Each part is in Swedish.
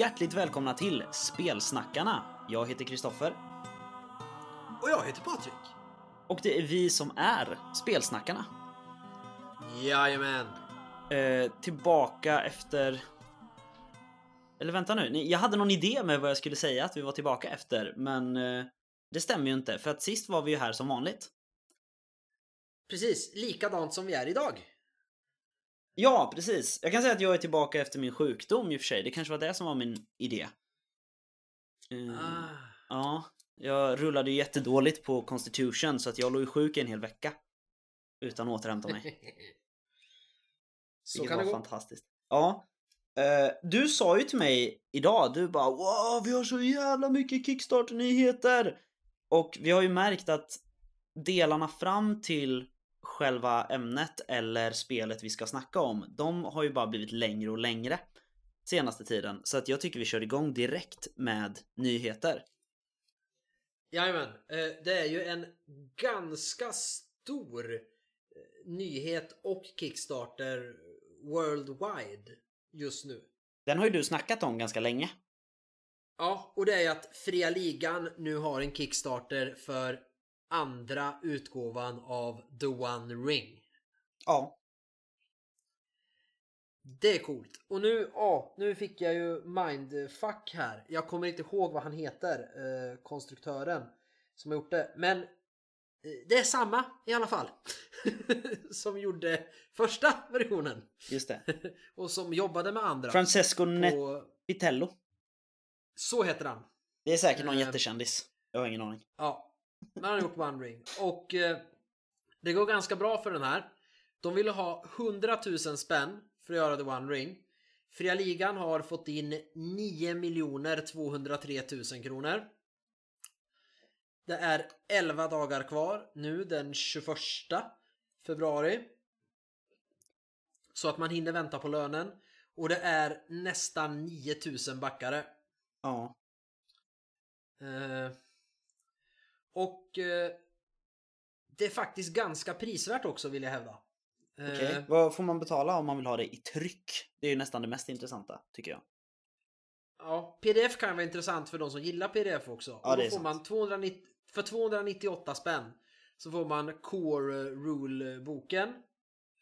hjärtligt välkomna till Spelsnackarna. Jag heter Kristoffer Och jag heter Patrik. och det är vi som är Spelsnackarna. Jajamän. Eh, tillbaka efter... Eller vänta nu, jag hade någon idé med vad jag skulle säga att vi var tillbaka efter, men eh, det stämmer ju inte för att sist var vi ju här som vanligt. Precis, likadant som vi är idag. Ja, precis. Jag kan säga att jag är tillbaka efter min sjukdom i och för sig. Det kanske var det som var min idé. Eh, Ah. Ja, jag rullade ju jättedåligt på Constitution så att jag låg ju sjuk en hel vecka. Utan att återhämta mig. Så Vilket kan var det gå. fantastiskt. Ja. Eh, du sa ju till mig idag, du bara wow, vi har så jävla mycket Kickstarter-nyheter! Och vi har ju märkt att delarna fram till själva ämnet eller spelet vi ska snacka om, de har ju bara blivit längre och längre senaste tiden. Så att jag tycker vi kör igång direkt med nyheter. Jajamän, eh, det är ju en ganska stor eh, nyhet och Kickstarter worldwide just nu. Den har ju du snackat om ganska länge. Ja, och det är ju att Fria Ligan nu har en Kickstarter för andra utgåvan av The One Ring. Ja. Det är coolt. Och nu, ja, nu fick jag ju mindfuck här. Jag kommer inte ihåg vad han heter, eh, konstruktören som har gjort det. Men eh, det är samma i alla fall. som gjorde första versionen. Just det. och som jobbade med andra. Francesco på, Netitello. så heter han. Det är säkert någon Eh. jättekändis. Jag har ingen aning. Ja, men han har gjort One Ring. Och eh, det går ganska bra för den här. De ville ha 100 000 spänn för att göra The One Ring. Fria Ligan har fått in 9 203 000 kronor. Det är 11 dagar kvar nu den 21 februari. Så att man hinner vänta på lönen. Och det är nästan 9000 backare. Ja. Eh, och eh, det är faktiskt ganska prisvärt också vill jag hävda. Eh, Okej. Vad får man betala om man vill ha det i tryck? Det är ju nästan det mest intressanta, tycker jag. Ja, pdf kan vara intressant för de som gillar pdf också. Ja, och då får sant. man 290, för 298 spänn så får man Core Rule-boken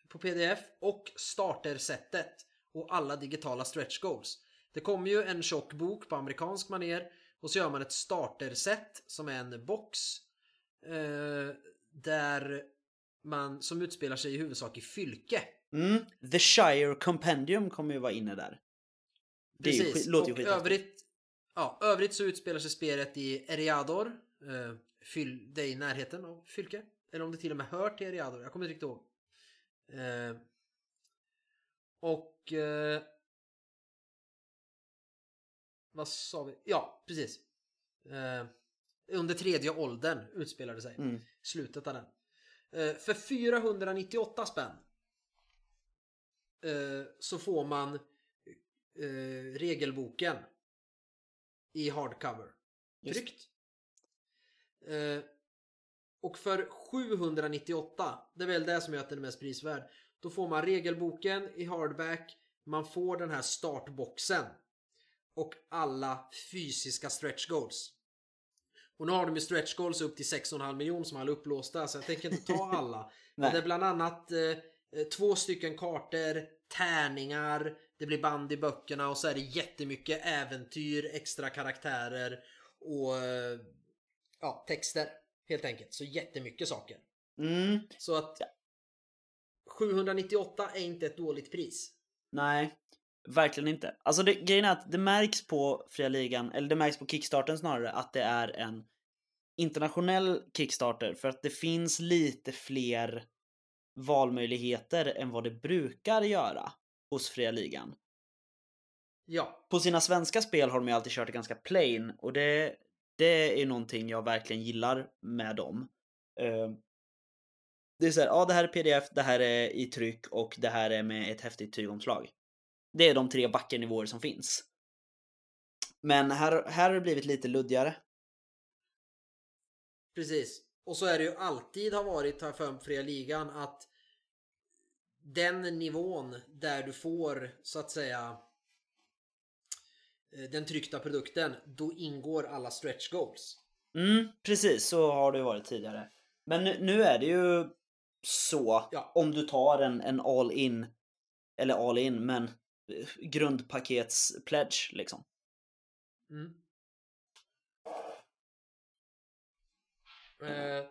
på pdf och startersättet och alla digitala stretch goals. Det kommer ju en tjock bok på amerikansk manér och så gör man ett starterset som är en box eh, där man som utspelar sig i huvudsak i Fylke. Mm. The Shire Compendium kommer ju vara inne där. Det ju Precis. skit- låter ju och övrigt, ja, övrigt så utspelar sig spelet i Eriador. Eh, fyl, det är i närheten av Fylke. Eller om det till och med hör till Eriador. Jag kommer inte riktigt ihåg. Eh, och... Eh, vad sa vi? Ja, precis. Eh, under tredje åldern utspelade sig. Mm. Slutet av den. Eh, för 498 spänn. Eh, så får man eh, regelboken i hardcover. Just. Tryckt. Eh, och för 798, det är väl det som gör att den är mest prisvärd. Då får man regelboken i hardback, man får den här startboxen och alla fysiska stretch goals. Och nu har de ju stretch goals upp till 6,5 miljoner som alla upplåsta så jag tänker inte ta alla. Men det är bland annat eh, eh, två stycken kartor, tärningar, det blir band i böckerna och så är det jättemycket äventyr, extra karaktärer och eh, ja, texter helt enkelt. Så jättemycket saker. Mm. Så att 798 är inte ett dåligt pris. Nej, verkligen inte. Alltså det, grejen är att det märks på Fria Ligan, eller det märks på Kickstarten snarare, att det är en internationell Kickstarter för att det finns lite fler valmöjligheter än vad det brukar göra hos Fria Ligan. Ja, På sina svenska spel har de ju alltid kört det ganska plain och det, det är någonting jag verkligen gillar med dem. Eh, Det är såhär, ja det här är pdf, det här är i tryck och det här är med ett häftigt tygomslag. Det är de tre backernivåer som finns. Men här, här har det blivit lite luddigare. precis. Och så är det ju alltid har varit här för fria ligan att den nivån där du får så att säga eh, den tryckta produkten, då ingår alla stretch goals. Mm, precis så har det varit tidigare. Men nu, nu är det ju så Ja. om du tar en, en all in, eller all in, men eh, grundpakets pledge liksom. Mm. Eh,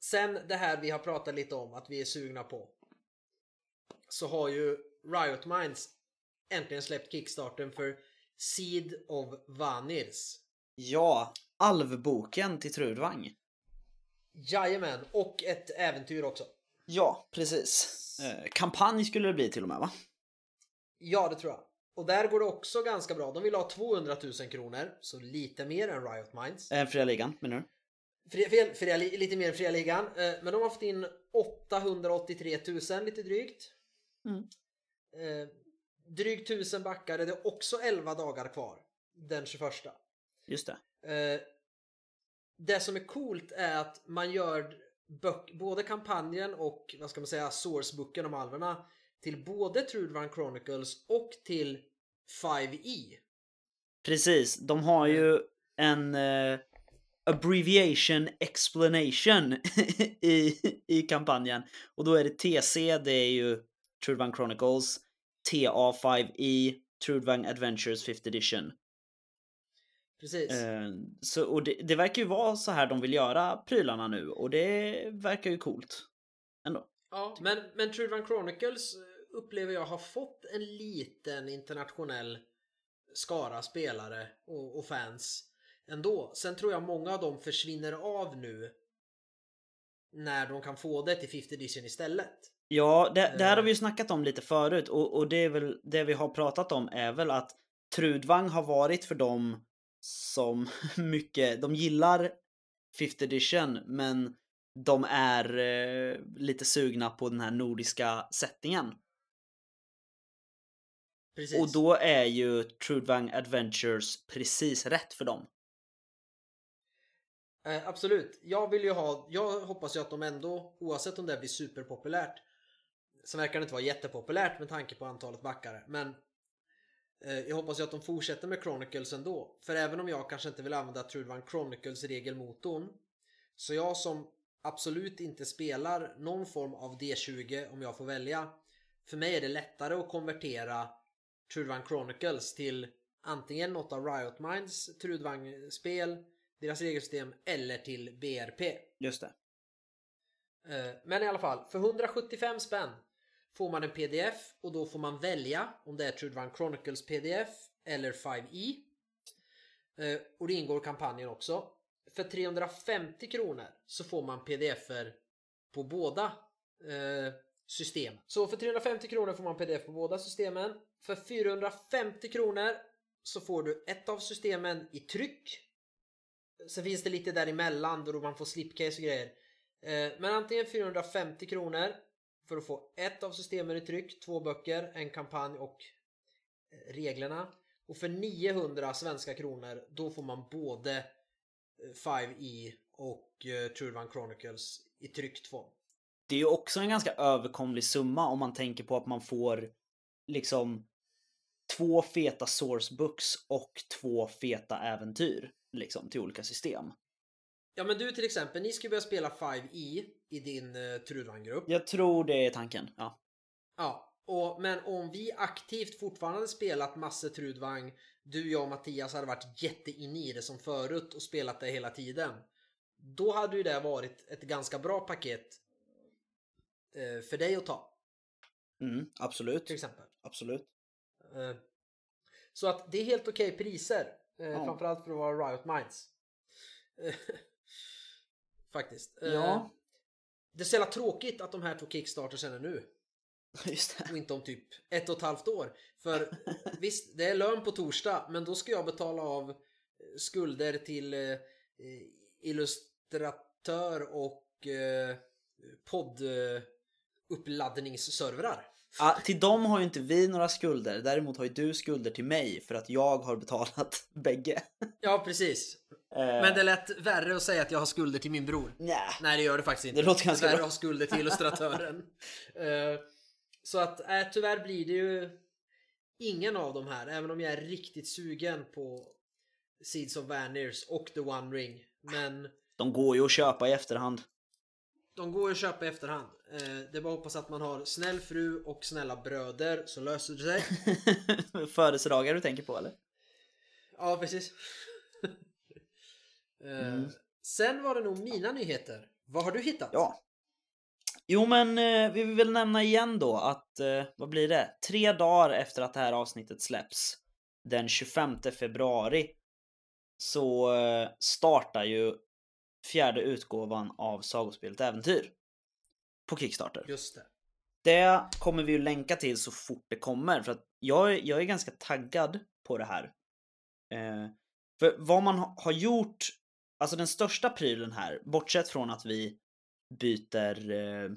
sen det här vi har pratat lite om att vi är sugna på. Så har ju Riot Minds äntligen släppt kickstarten för Seed of Vanirs. Ja, alvboken till Trudvang. Jajamän, och ett äventyr också. Ja, precis. Eh, kampanj skulle det bli till och med va? Ja, det tror jag. Och där går det också ganska bra. De vill ha 200 000 kronor, så lite mer än Riot Minds. Eh, fria ligan, menar du? Fria, fel, fria, li- lite mer än fria ligan. Eh, men de har fått in 883 000 lite drygt. Mm. Eh, drygt 1000 backar. Det är också 11 dagar kvar. Den 21. Just det. Eh, det som är coolt är att man gör böck, både kampanjen och vad ska man säga sourcebooken om alverna till både Trudvang Chronicles och till 5E. Precis, de har ju en eh, abbreviation explanation i, i kampanjen. Och då är det TC, det är ju Trudvang Chronicles, TA5E, Trudvang Adventures 5th edition. Precis. Eh, så, och det, det verkar ju vara så här de vill göra prylarna nu och det verkar ju coolt. Ändå. Ja, men, men Trudvang Chronicles upplever jag har fått en liten internationell skara spelare och, och fans ändå. Sen tror jag många av dem försvinner av nu när de kan få det till 50 edition istället. Ja, det, det här har Eh. vi ju snackat om lite förut och, och det är väl det vi har pratat om är väl att Trudvang har varit för dem som mycket, de gillar 5th edition men de är eh, lite sugna på den här nordiska settingen. Precis. Och då är ju Trudvang Adventures precis rätt för dem. Eh, absolut. Jag vill ju ha, jag hoppas ju att de ändå, oavsett om det blir superpopulärt, så verkar det inte vara jättepopulärt med tanke på antalet backare, men eh, jag hoppas ju att de fortsätter med Chronicles ändå. För även om jag kanske inte vill använda Trudvang Chronicles regelmotorn, så jag som absolut inte spelar någon form av D20 om jag får välja, för mig är det lättare att konvertera Trudvang Chronicles till antingen något av Riot Minds Trudvang-spel, deras regelsystem eller till BRP. Just det. Eh, Men i alla fall, för 175 spänn får man en pdf och då får man välja om det är Trudvang Chronicles pdf eller 5e. Eh, Och det ingår kampanjen också. För 350 kronor så får man pdf-er på båda eh, system. Så för 350 kronor får man pdf på båda systemen. För 450 kronor så får du ett av systemen i tryck. Sen finns det lite däremellan då man får slipcase och grejer. Eh, men antingen 450 kronor för att få ett av systemen i tryck, två böcker, en kampanj och eh, reglerna. Och för 900 svenska kronor då får man både eh, 5E e och eh, Chronicles i tryckt form. Det är ju också en ganska överkomlig summa om man tänker på att man får liksom två feta sourcebooks och två feta äventyr liksom till olika system. Ja men du till exempel, ni ska börja spela 5E i din uh, Trudvang-grupp. Jag tror det är tanken. Ja. Ja, och, men om vi aktivt fortfarande spelat massor Trudvang, du, jag och Mattias hade varit jätteinne i det som förut och spelat det hela tiden. Då hade ju det varit ett ganska bra paket eh, för dig att ta, Mm, absolut. till exempel. Absolut. Eh, så att det är helt okej priser, eh, Ja. framförallt för att vara Riot Minds. Eh, Faktiskt. Ja. Det är så jävla tråkigt att de här två Kickstartersen är nu. Just det. och inte om typ ett och ett halvt år. För visst, det är lön på torsdag, men då ska jag betala av skulder till illustratör och eh, Ja, till dem har ju inte vi några skulder. Däremot har ju du skulder till mig för att jag har betalat bägge. Ja, precis. Eh, Men det är lätt värre att säga att jag har skulder till min bror. nja. Nej, det gör det faktiskt inte. Det låter ganska värre bra. att ha skulder till illustratören. Eh, så att, äh, tyvärr blir det ju ingen av de här, även om jag är riktigt sugen på Seeds of Vaners och The One Ring. Men De går ju att köpa i efterhand. de går ju att köpa i efterhand. Eh, det är bara att hoppas att man har snäll fru och snälla bröder så löser det sig. Födelsedagar du tänker på eller? Ja, precis. Eh, Mm. Sen var det nog mina nyheter. Vad har du hittat? Ja. Jo men eh, vi vill nämna igen då att, vad blir det? Tre dagar efter att det här avsnittet släpps, den 25 februari, så startar ju fjärde utgåvan av Sagospelet Äventyr. På Kickstarter. Just det. Det kommer vi ju länka till så fort det kommer för att jag, är- jag är ganska taggad på det här. Eh, för vad man ha- har gjort, alltså den största prylen här, bortsett från att vi byter eh,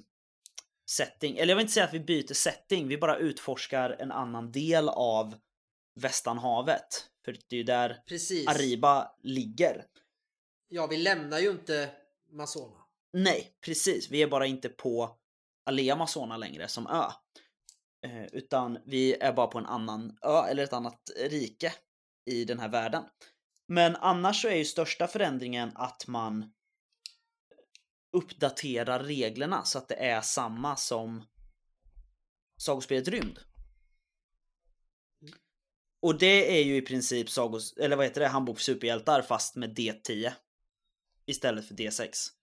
setting, eller jag vill inte säga att vi byter setting, vi bara utforskar en annan del av Västanhavet. För det är ju där Precis. Ariba ligger. Ja, vi lämnar ju inte Masona. Nej, precis. Vi är bara inte på Alea Amazona längre som ö. Eh, utan vi är bara på en annan ö eller ett annat rike i den här världen. Men annars så är ju största förändringen att man uppdaterar reglerna så att det är samma som Sagospelet Rymd. Och det är ju i princip Sagos, eller vad heter det, Handbok för superhjältar fast med D10 istället för D6.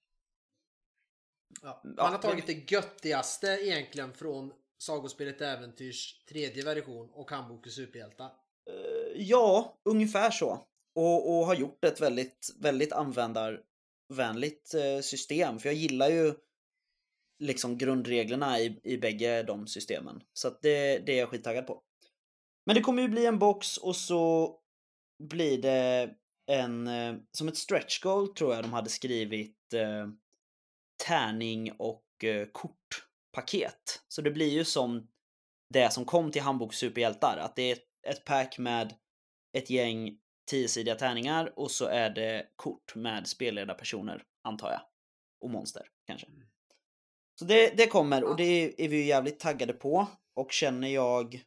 Ja. Man har tagit det göttigaste egentligen från Sagospelet Äventyrs tredje version och Handbok för superhjältar. Eh, Ja, ungefär så. Och, och har gjort ett väldigt, väldigt användarvänligt eh, system. För jag gillar ju liksom grundreglerna i, i bägge de systemen. Så att det, det är jag skittaggad på. Men det kommer ju bli en box och så blir det en, eh, som ett stretch goal tror jag de hade skrivit tärning och eh, kortpaket. Så det blir ju som det som kom till Handbok Superhjältar, att det är ett, pack med ett gäng tiosidiga tärningar och så är det kort med spelledarpersoner, antar jag. Och monster, kanske. Så det, det kommer och det är vi ju jävligt taggade på. Och känner jag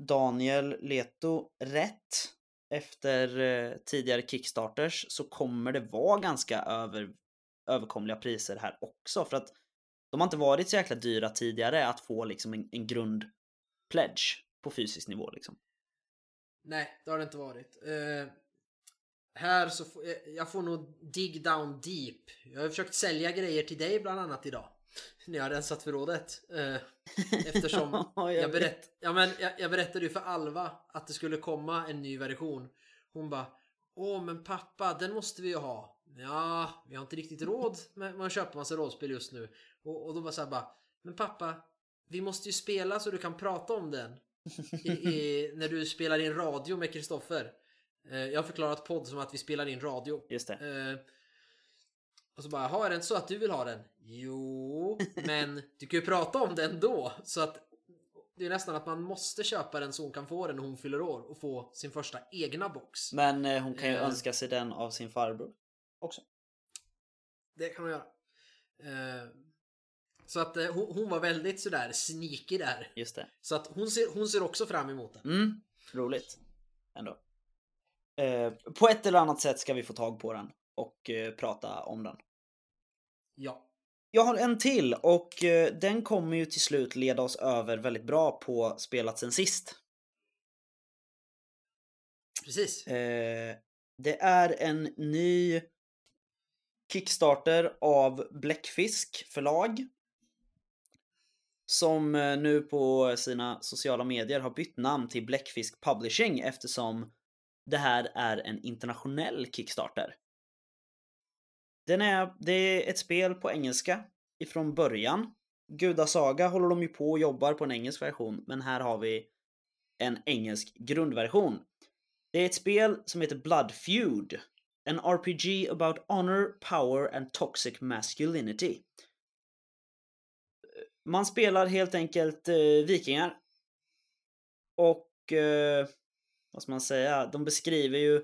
Daniel Leto rätt efter eh, tidigare Kickstarters så kommer det vara ganska över, överkomliga priser här också. För att de har inte varit så jäkla dyra tidigare att få liksom en, en grund pledge på fysisk nivå liksom. Nej, det har det inte varit. Eh, här så får jag, får nog dig down deep. Jag har försökt sälja grejer till dig bland annat idag. När jag har rensat förrådet. Eh, eftersom Ja, jag, jag berätt, ja, men jag, jag berättade ju för Alva att det skulle komma en ny version. Hon bara Åh men pappa, den måste vi ju ha. Ja, vi har inte riktigt råd med, att köpa massa rollspel just nu. Och, och då var så här bara Men pappa, vi måste ju spela så du kan prata om den. I, i, när du spelar in radio med Kristoffer. Eh, jag har förklarat podd som att vi spelar in radio. Just det. Eh, och så bara, har är det inte så att du vill ha den? Jo, men du kan ju prata om den då. Så att det är nästan att man måste köpa den så hon kan få den när hon fyller år och få sin första egna box. Men eh, hon kan ju önska sig den av sin farbror också. Det kan hon göra. Eh, så att eh, hon, hon var väldigt sådär sneaky där. Just det. Så att hon ser, hon ser också fram emot den. Mm, roligt. Ändå. Eh, på ett eller annat sätt ska vi få tag på den och prata om den. Ja. Jag har en till och den kommer ju till slut leda oss över väldigt bra på spelat sen sist. Precis. Det är en ny Kickstarter av Bläckfisk förlag. Som eh, nu på sina sociala medier har bytt namn till Bläckfisk Publishing eftersom det här är en internationell Kickstarter. Den är, det är ett spel på engelska ifrån början. Gudasaga håller de ju på och jobbar på en engelsk version, men här har vi en engelsk grundversion. Det är ett spel som heter Blood Feud. En RPG about honor, power and toxic masculinity. Man spelar helt enkelt eh, vikingar. Och eh, vad ska man säga? De beskriver ju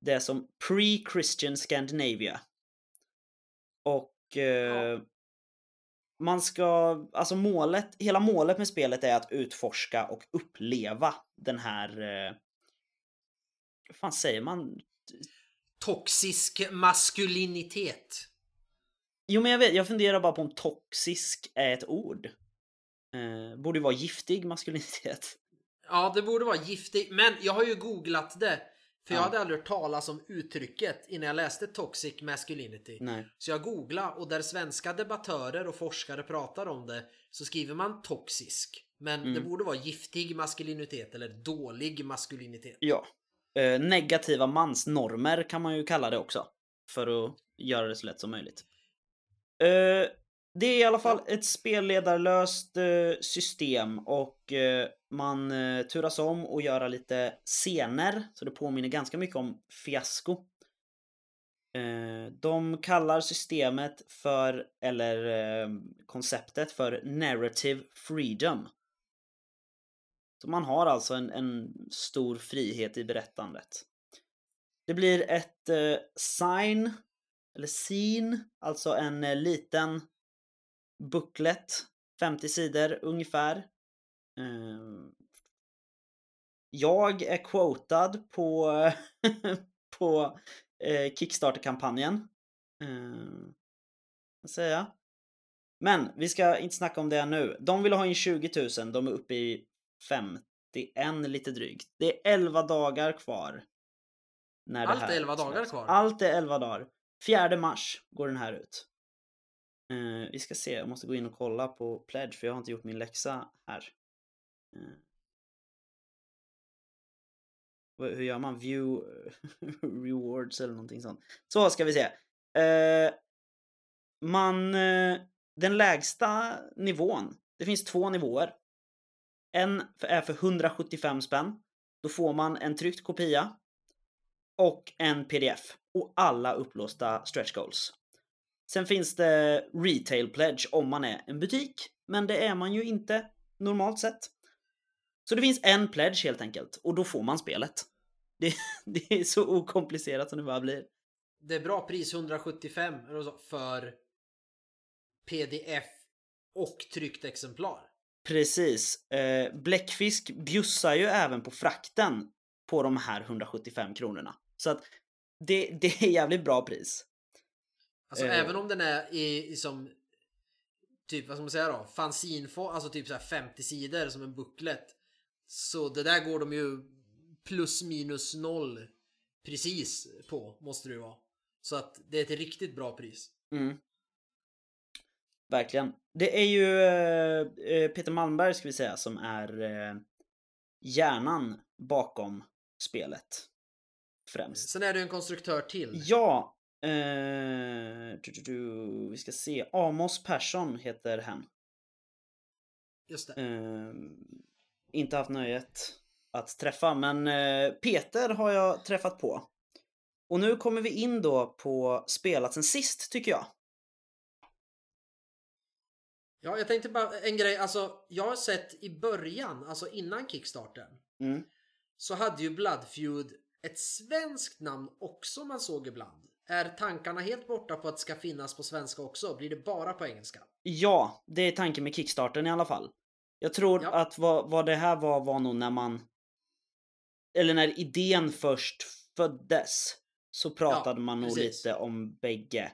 det som pre-Christian Scandinavia. Och eh, Ja. man ska, alltså målet, hela målet med spelet är att utforska och uppleva den här, eh, vad fan säger man? Toxisk maskulinitet. Jo men jag vet, jag funderar bara på om toxisk är ett ord. Eh, borde vara giftig maskulinitet. Ja, det borde vara giftigt. Men jag har ju googlat det. För jag Ja. hade aldrig hört talas om uttrycket innan jag läste toxic masculinity. Nej. Så jag googlade och där svenska debattörer och forskare pratar om det så skriver man toxisk. Men Mm. det borde vara giftig maskulinitet eller dålig maskulinitet. Ja. Eh, negativa mansnormer kan man ju kalla det också. För att göra det så lätt som möjligt. Eh, det är i alla fall ett spelledarlöst eh, system och man turas om att göra lite scener. Så det påminner ganska mycket om Fiasko. De kallar systemet för, eller konceptet för narrative freedom. Så man har alltså en, en stor frihet i berättandet. Det blir ett eh, sign, eller scene, alltså en eh, liten booklet, 50 sidor ungefär. Eh, jag är quotad på, på eh, Kickstarter-kampanjen. Eh. Men vi ska inte snacka om det nu. De vill ha in 20 000, de är uppe i 51 lite drygt. Det är 11 dagar kvar. När Allt det här är 11 dagar kvar? Allt är 11 dagar. 4 mars går den här ut. Eh, vi ska se, jag måste gå in och kolla på Pledge för jag har inte gjort min läxa här. Vad- Hur gör man? View rewards eller någonting sånt. Så ska vi se. Eh, man, den lägsta nivån, det finns två nivåer. En är för 175 spänn. Då får man en tryckt kopia och en pdf och alla upplåsta stretch goals. Sen finns det retail pledge om man är en butik, men det är man ju inte normalt sett. Så det finns en pledge helt enkelt och då får man spelet. Det, det är så okomplicerat som det bara blir. Det är bra pris 175 för pdf och tryckt exemplar. Precis. Eh, Bläckfisk bjussar ju även på frakten på de här 175 kronorna. Så att det, det är jävligt bra pris. Alltså Eh. även om den är i, i som typ vad ska man säga då? Fanzinfo, alltså typ så här 50 sidor som en booklet. Så det där går de ju plus minus noll precis på måste det ju vara. Så att det är ett riktigt bra pris. Mm. Verkligen. Det är ju eh, eh, Peter Malmberg ska vi säga som är eh, hjärnan bakom spelet. Främst. Sen är det ju en konstruktör till. Ja! Eh, du, du, du, vi ska se. Amos Persson heter hen. Just det. Eh, inte haft nöjet att träffa, men eh, Peter har jag träffat på. Och nu kommer vi in då på spelat sen sist, tycker jag. Ja, jag tänkte bara en grej. Alltså, jag har sett i början, alltså innan Kickstarten, Mm. så hade ju Blood Feud ett svenskt namn också man såg ibland. Är tankarna helt borta på att det ska finnas på svenska också? Blir det bara på engelska? Ja, det är tanken med Kickstarten i alla fall. Jag tror Ja. att vad, vad det här var var nog när man... Eller när idén först föddes. Så pratade man nog precis. lite om bägge.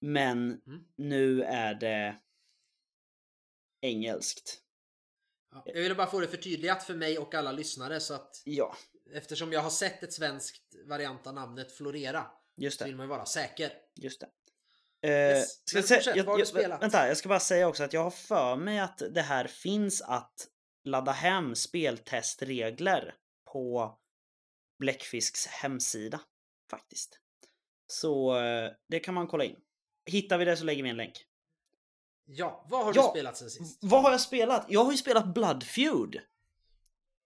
Men Mm. nu är det engelskt. Ja, jag ville bara få det förtydligat för mig och alla lyssnare så att Ja, eftersom jag har sett ett svenskt variant av namnet florera just så det. vill man ju vara säker. Just det. Eh, Yes, ska men jag, säga, jag, jag, spelat? vänta, jag ska bara säga också att jag har för mig att det här finns att ladda hem speltestregler på Bläckfisks hemsida. Faktiskt. Så eh, det kan man kolla in. Hittar vi det så lägger vi en länk. Ja, vad har Ja. du spelat sen sist? Vad har jag spelat? Jag har ju spelat Blood Feud.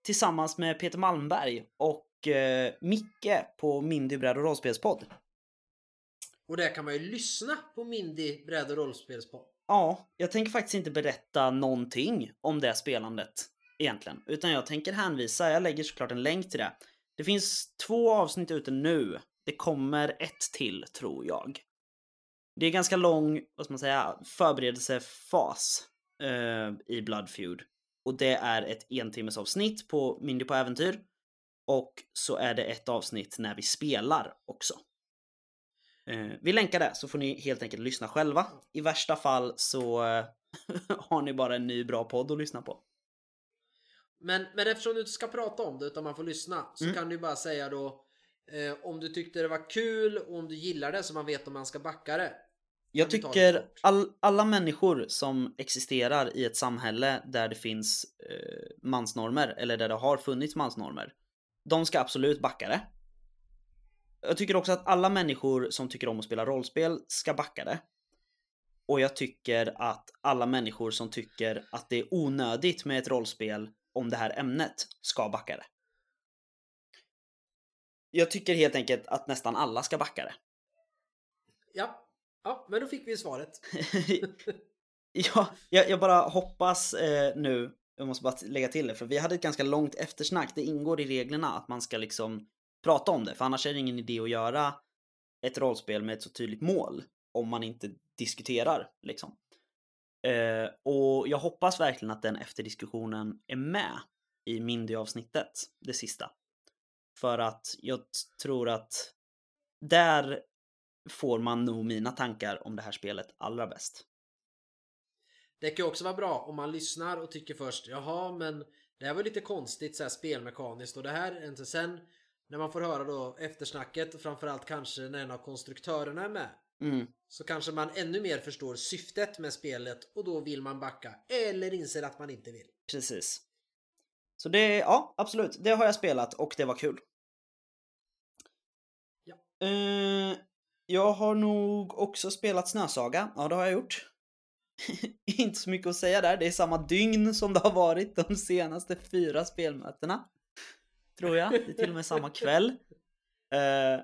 Tillsammans med Peter Malmberg och eh, Micke på Mindy bräd och rollspelspodd. Och där kan man ju lyssna på Mindy bräd och rollspelspodd. Ja, jag tänker faktiskt inte berätta någonting om det spelandet egentligen, utan jag tänker hänvisa, jag lägger såklart en länk till det. Det finns två avsnitt ute nu. Det kommer ett till, tror jag. Det är ganska lång, vad ska man säga, förberedelsefas eh, i Blood Feud. Och det är ett entimmesavsnitt på Mindy på äventyr. Och så är det ett avsnitt när vi spelar också. Eh, vi länkar det så får ni helt enkelt lyssna själva. I värsta fall så eh, har ni bara en ny bra podd att lyssna på. Men, men eftersom du inte ska prata om det utan man får lyssna så Mm. kan du bara säga då eh, om du tyckte det var kul och om du gillar det så man vet om man ska backa det. Jag tycker all, alla människor som existerar i ett samhälle där det finns eh, mansnormer eller där det har funnits mansnormer. De ska absolut backa det. Jag tycker också att alla människor som tycker om att spela rollspel ska backa det. Och jag tycker att alla människor som tycker att det är onödigt med ett rollspel om det här ämnet ska backa det. Jag tycker helt enkelt att nästan alla ska backa det. Ja, ja men då fick vi svaret. ja, jag, jag bara hoppas eh, nu, jag måste bara lägga till det, för vi hade ett ganska långt eftersnack. Det ingår i reglerna att man ska liksom prata om det, för annars är det ingen idé att göra ett rollspel med ett så tydligt mål om man inte diskuterar liksom. Eh, och jag hoppas verkligen att den efterdiskussionen är med i Mindy-avsnittet, det sista. För att jag tror att där får man nog mina tankar om det här spelet allra bäst. Det kan ju också vara bra om man lyssnar och tycker först jaha men det här var lite konstigt så här spelmekaniskt och det här är inte sen när man får höra då eftersnacket och framförallt kanske när en av konstruktörerna är med Mm. så kanske man ännu mer förstår syftet med spelet och då vill man backa eller inser att man inte vill. Precis. Så det, ja absolut, det har jag spelat och det var kul. Ja. Eh, jag har nog också spelat Snösaga, ja det har jag gjort. Inte så mycket att säga där, det är samma dygn som det har varit de senaste fyra spelmötena. Tror jag, det är till och med samma kväll. Eh,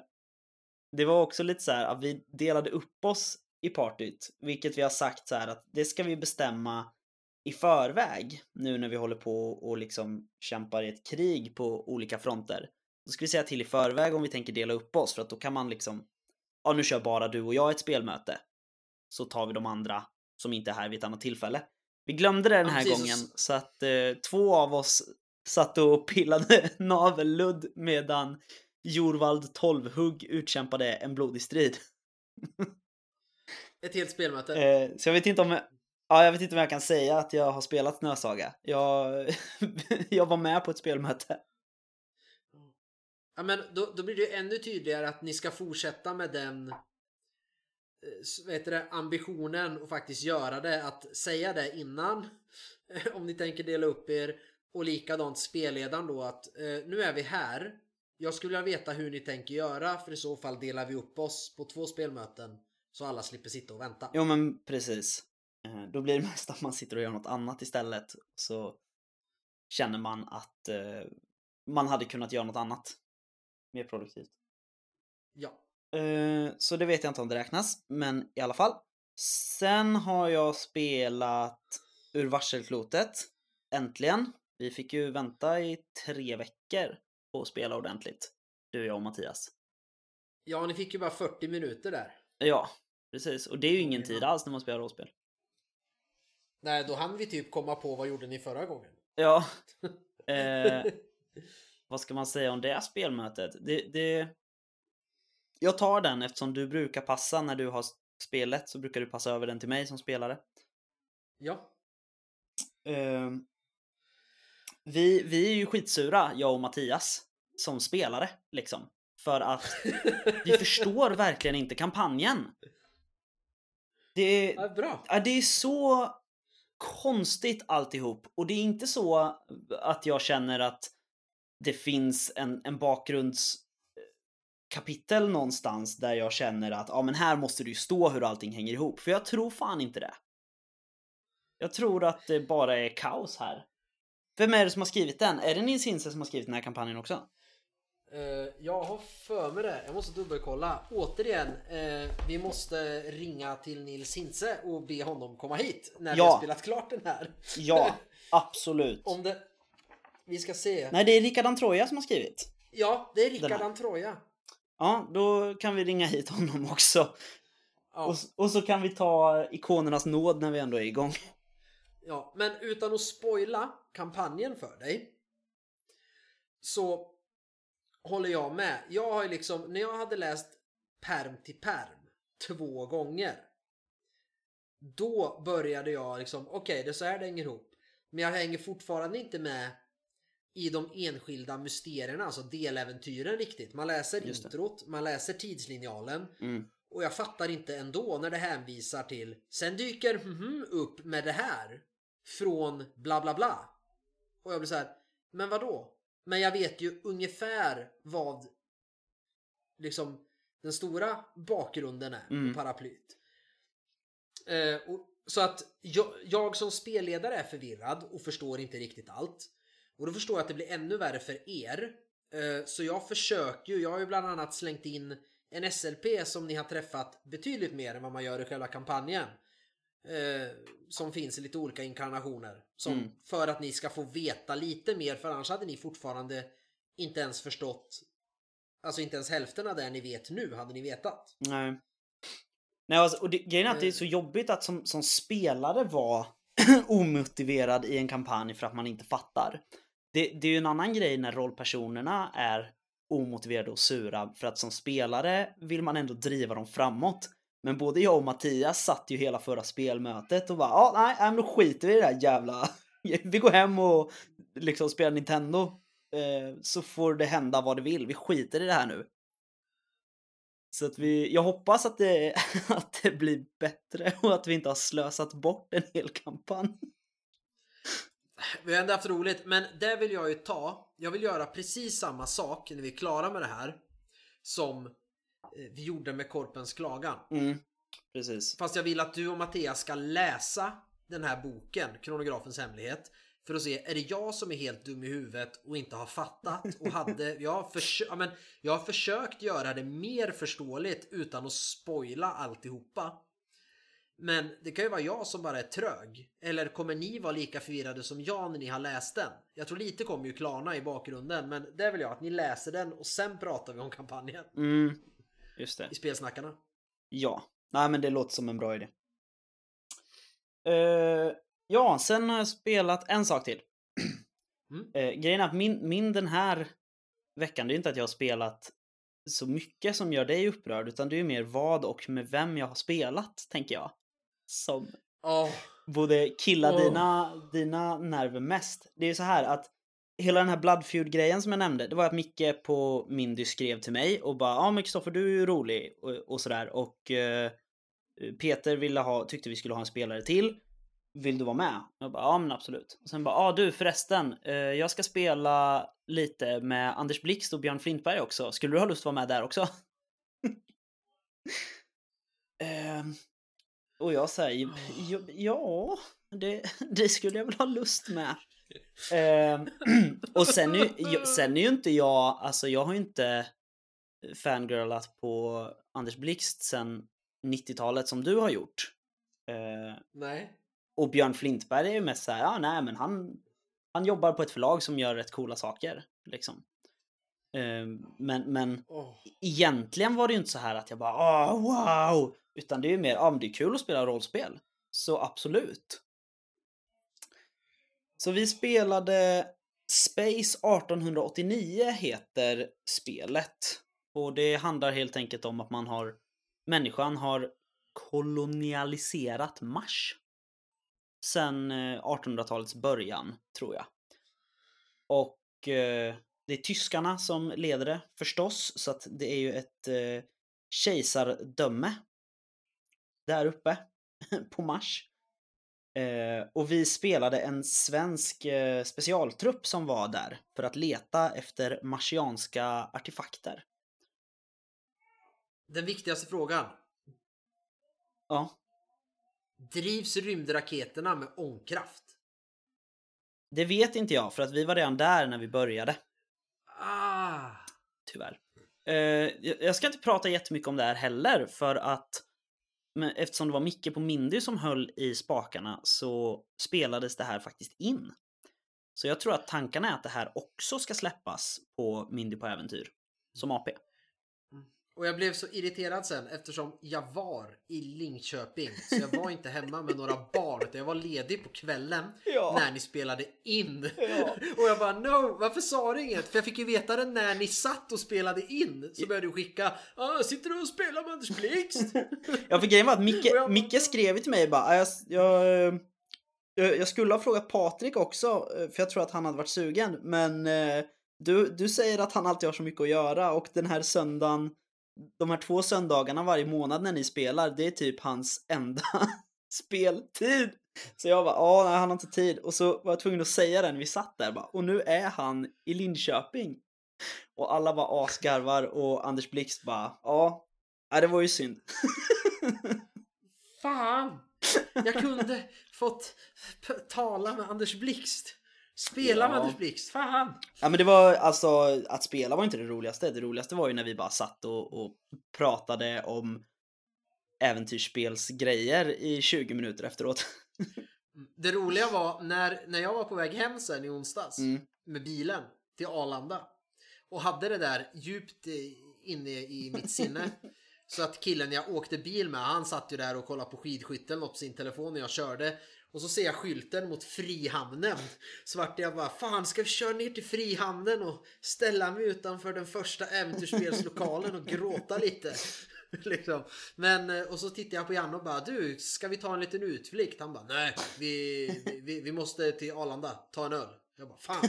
det var också lite så här att vi delade upp oss i partyt, vilket vi har sagt så här att det ska vi bestämma i förväg nu när vi håller på och liksom kämpar i ett krig på olika fronter. Då ska vi säga till i förväg om vi tänker dela upp oss för att då kan man liksom Ja nu kör bara du och jag ett spelmöte. Så tar vi de andra som inte är här vid ett annat tillfälle. Vi glömde det den Ja, här precis. gången så att eh, två av oss satt och pillade navelludd medan Jorvald Tolvhugg utkämpade en blodig strid. Ett helt spelmöte. Eh, så jag vet inte om jag, ja, jag vet inte om jag kan säga att jag har spelat Snösaga. Jag, jag var med på ett spelmöte. Ja men då, då blir det ju ännu tydligare att ni ska fortsätta med den eh, vet det, ambitionen och faktiskt göra det. Att säga det innan om ni tänker dela upp er och likadant spelledaren då att eh, nu är vi här. Jag skulle vilja veta hur ni tänker göra för i så fall delar vi upp oss på två spelmöten så alla slipper sitta och vänta. Jo men precis. Eh, då blir det mest att man sitter och gör något annat istället. Så känner man att eh, man hade kunnat göra något annat. Mer produktivt. Ja. Eh, så det vet jag inte om det räknas, men i alla fall. Sen har jag spelat Ur varselklotet. Äntligen. Vi fick ju vänta i tre veckor på att spela ordentligt. Du, jag och Mattias. Ja, ni fick ju bara 40 minuter där. Ja, precis. Och det är ju ingen tid alls när man spelar rollspel. Nej, då hann vi typ komma på vad gjorde ni förra gången? Ja. Eh, vad ska man säga om det spelmötet? Det, det... Jag tar den eftersom du brukar passa när du har spelet så brukar du passa över den till mig som spelare. ja. Ehm, vi, vi är ju skitsura, jag och Mattias, som spelare liksom. För att vi förstår verkligen inte kampanjen. Det, ja, bra. Det är så konstigt alltihop. Och det är inte så att jag känner att det finns en, en bakgrundskapitel någonstans där jag känner att ja, men här måste det ju stå hur allting hänger ihop. För jag tror fan inte det. Jag tror att det bara är kaos här. Vem är det som har skrivit den? Är det Nils Hintze som har skrivit den här kampanjen också? Eh, jag har för mig det. Jag måste dubbelkolla. Återigen, eh, vi måste ringa till Nils Hintze och be honom komma hit när vi Ja. har spelat klart den här. Ja, absolut. Om det... Vi ska se. Nej, det är Rickard Antroja som har skrivit. Ja, det är Rickard. Antroja. Ja, då kan vi ringa hit honom också. Ja. Och, och så kan vi ta ikonernas nåd när vi ändå är igång. Ja, men utan att spoila kampanjen för dig så håller jag med. Jag har ju liksom, när jag hade läst perm till perm två gånger då började jag liksom, okej det är så här det hänger ihop. Men jag hänger fortfarande inte med i de enskilda mysterierna, alltså deläventyren riktigt. Man läser introt, man läser tidslinjalen Mm. och jag fattar inte ändå när det hänvisar till Sen dyker mhm upp med det här Från bla bla bla Och jag blir så här Men vad då? Men jag vet ju ungefär vad Liksom Den stora bakgrunden är Mm. på paraplyt eh, och, Så att jag, jag som spelledare är förvirrad och förstår inte riktigt allt Och då förstår jag att det blir ännu värre för er Eh, Så jag försöker ju, jag har ju bland annat slängt in en SLP som ni har träffat betydligt mer än vad man gör i själva kampanjen. Eh, som finns i lite olika inkarnationer. Som, Mm. För att ni ska få veta lite mer för annars hade ni fortfarande inte ens förstått Alltså inte ens hälften av det ni vet nu hade ni vetat. Nej. Nej, alltså, och det, grejen är att det är Eh. så jobbigt att som, som spelare vara omotiverad i en kampanj för att man inte fattar. Det, det är ju en annan grej när rollpersonerna är omotiverade och sura för att som spelare vill man ändå driva dem framåt. Men både jag och Mattias satt ju hela förra spelmötet och bara ja, nej, nej, men då skiter vi i det där jävla... Vi går hem och liksom spelar Nintendo. Eh, så får det hända vad det vill. Vi skiter i det här nu. Så att vi, jag hoppas att det, att det blir bättre och att vi inte har slösat bort en hel kampanj. Vi har ändå haft roligt men det vill jag ju ta. Jag vill göra precis samma sak när vi är klara med det här. Som eh, vi gjorde med Korpens klagan. Mm, precis. Fast jag vill att du och Mattias ska läsa den här boken, Kronografens hemlighet. För att se, är det jag som är helt dum i huvudet och inte har fattat? Och hade, jag, har försö- ja, men, jag har försökt göra det mer förståeligt utan att spoila alltihopa. Men det kan ju vara jag som bara är trög. Eller kommer ni vara lika förvirrade som jag när ni har läst den? Jag tror lite kommer ju klarna i bakgrunden men det vill jag att ni läser den och sen pratar vi om kampanjen Mm, just det. i spelsnackarna. Ja. Nej, men det låter som en bra idé. Eh, ja, sen har jag spelat en sak till. Mm. Eh, grejen är att min, min den här veckan, det är inte att jag har spelat så mycket som gör dig upprörd, utan det är ju mer vad och med vem jag har spelat, tänker jag. Som Åh, borde killa Åh. dina, dina nerver mest. Det är ju så här att hela den här Blood Feud-grejen som jag nämnde, det var att Micke på Mindy skrev till mig och bara ja men Kristoffer du är ju rolig och, och sådär och eh, Peter ville ha, tyckte vi skulle ha en spelare till. Vill du vara med? Jag bara ja men absolut. Och sen bara ja du förresten, eh, jag ska spela lite med Anders Blixt och Björn Flintberg också. Skulle du ha lust att vara med där också? Ehm, och jag säger ja, det, det skulle jag väl ha lust med. Ehm, och sen är, sen är ju inte jag, alltså jag har ju inte fangirlat på Anders Blixt sen 90-talet som du har gjort. Ehm, nej. och Björn Flintberg är ju mest såhär, ja nej men han, han jobbar på ett förlag som gör rätt coola saker. Liksom. Ehm, men, men Åh. egentligen var det ju inte så här att jag bara åh wow! Utan det är ju mer, ja men det är kul att spela rollspel. Så absolut. Så vi spelade Space 1889 heter spelet. Och det handlar helt enkelt om att man har människan har kolonialiserat Mars. Sen eh, 1800-talets början, tror jag. Och eh, det är tyskarna som leder det förstås, så att det är ju ett eh, kejsardöme där uppe på Mars. Eh, och vi spelade en svensk eh, specialtrupp som var där för att leta efter marsianska artefakter. Den viktigaste frågan. Ja, Drivs rymdraketerna med ångkraft? det vet inte jag för att vi var redan där när vi började. Tyvärr. Eh, jag ska inte prata jättemycket om det här heller för att men eftersom det var Micke på Mindy som höll i spakarna så spelades det här faktiskt in. Så jag tror att tankarna är att det här också ska släppas på Mindy på äventyr. Som AP. Och jag blev så irriterad sen eftersom jag var i Linköping. Så jag var inte hemma med några barn. Utan jag var ledig på kvällen Ja. när ni spelade in. Ja. Och jag bara no, varför sa du inget? För jag fick ju veta det när ni satt och spelade in. Så började du skicka, ah, sitter du och spelar med Anders Blixt? Ja för grejen var att Micke, jag Micke skrev till mig bara, "Ah, jag, jag, eh, jag, jag skulle ha frågat Patrik också, eh, för jag tror att han hade varit sugen, men eh, du, du säger att han alltid har så mycket att göra och den här söndagen, de här två söndagarna varje månad när ni spelar, det är typ hans enda speltid. Så jag bara, ja, nej, han har inte tid. Och så var jag tvungen att säga det när vi satt där bara, och nu är han i Linköping. Och alla bara asgarvar och Anders Blixt bara, ja, nej, det var ju synd. Fan! Jag kunde fått tala med Anders Blixt. Spela Ja. Anders Blixt. Fan! Ja men det var alltså, att spela var inte det roligaste. Det roligaste var ju när vi bara satt och, och pratade om äventyrsspelsgrejer i 20 minuter efteråt. Det roliga var när, när jag var på väg hem sen i onsdags Mm. med bilen till Arlanda och hade det där djupt inne i mitt sinne. Så att killen jag åkte bil med, han satt ju där och kollade på skidskytte eller något på sin telefon när jag körde. Och så ser jag skylten mot Frihamnen. Så vart jag bara, fan ska vi köra ner till Frihamnen och ställa mig utanför den första äventyrsspelslokalen och gråta lite. liksom. Men, eh, och så tittade jag på Janne och bara, du ska vi ta en liten utflykt? Han bara, nej vi, vi, vi måste till Arlanda, ta en öl. Jag bara, fan.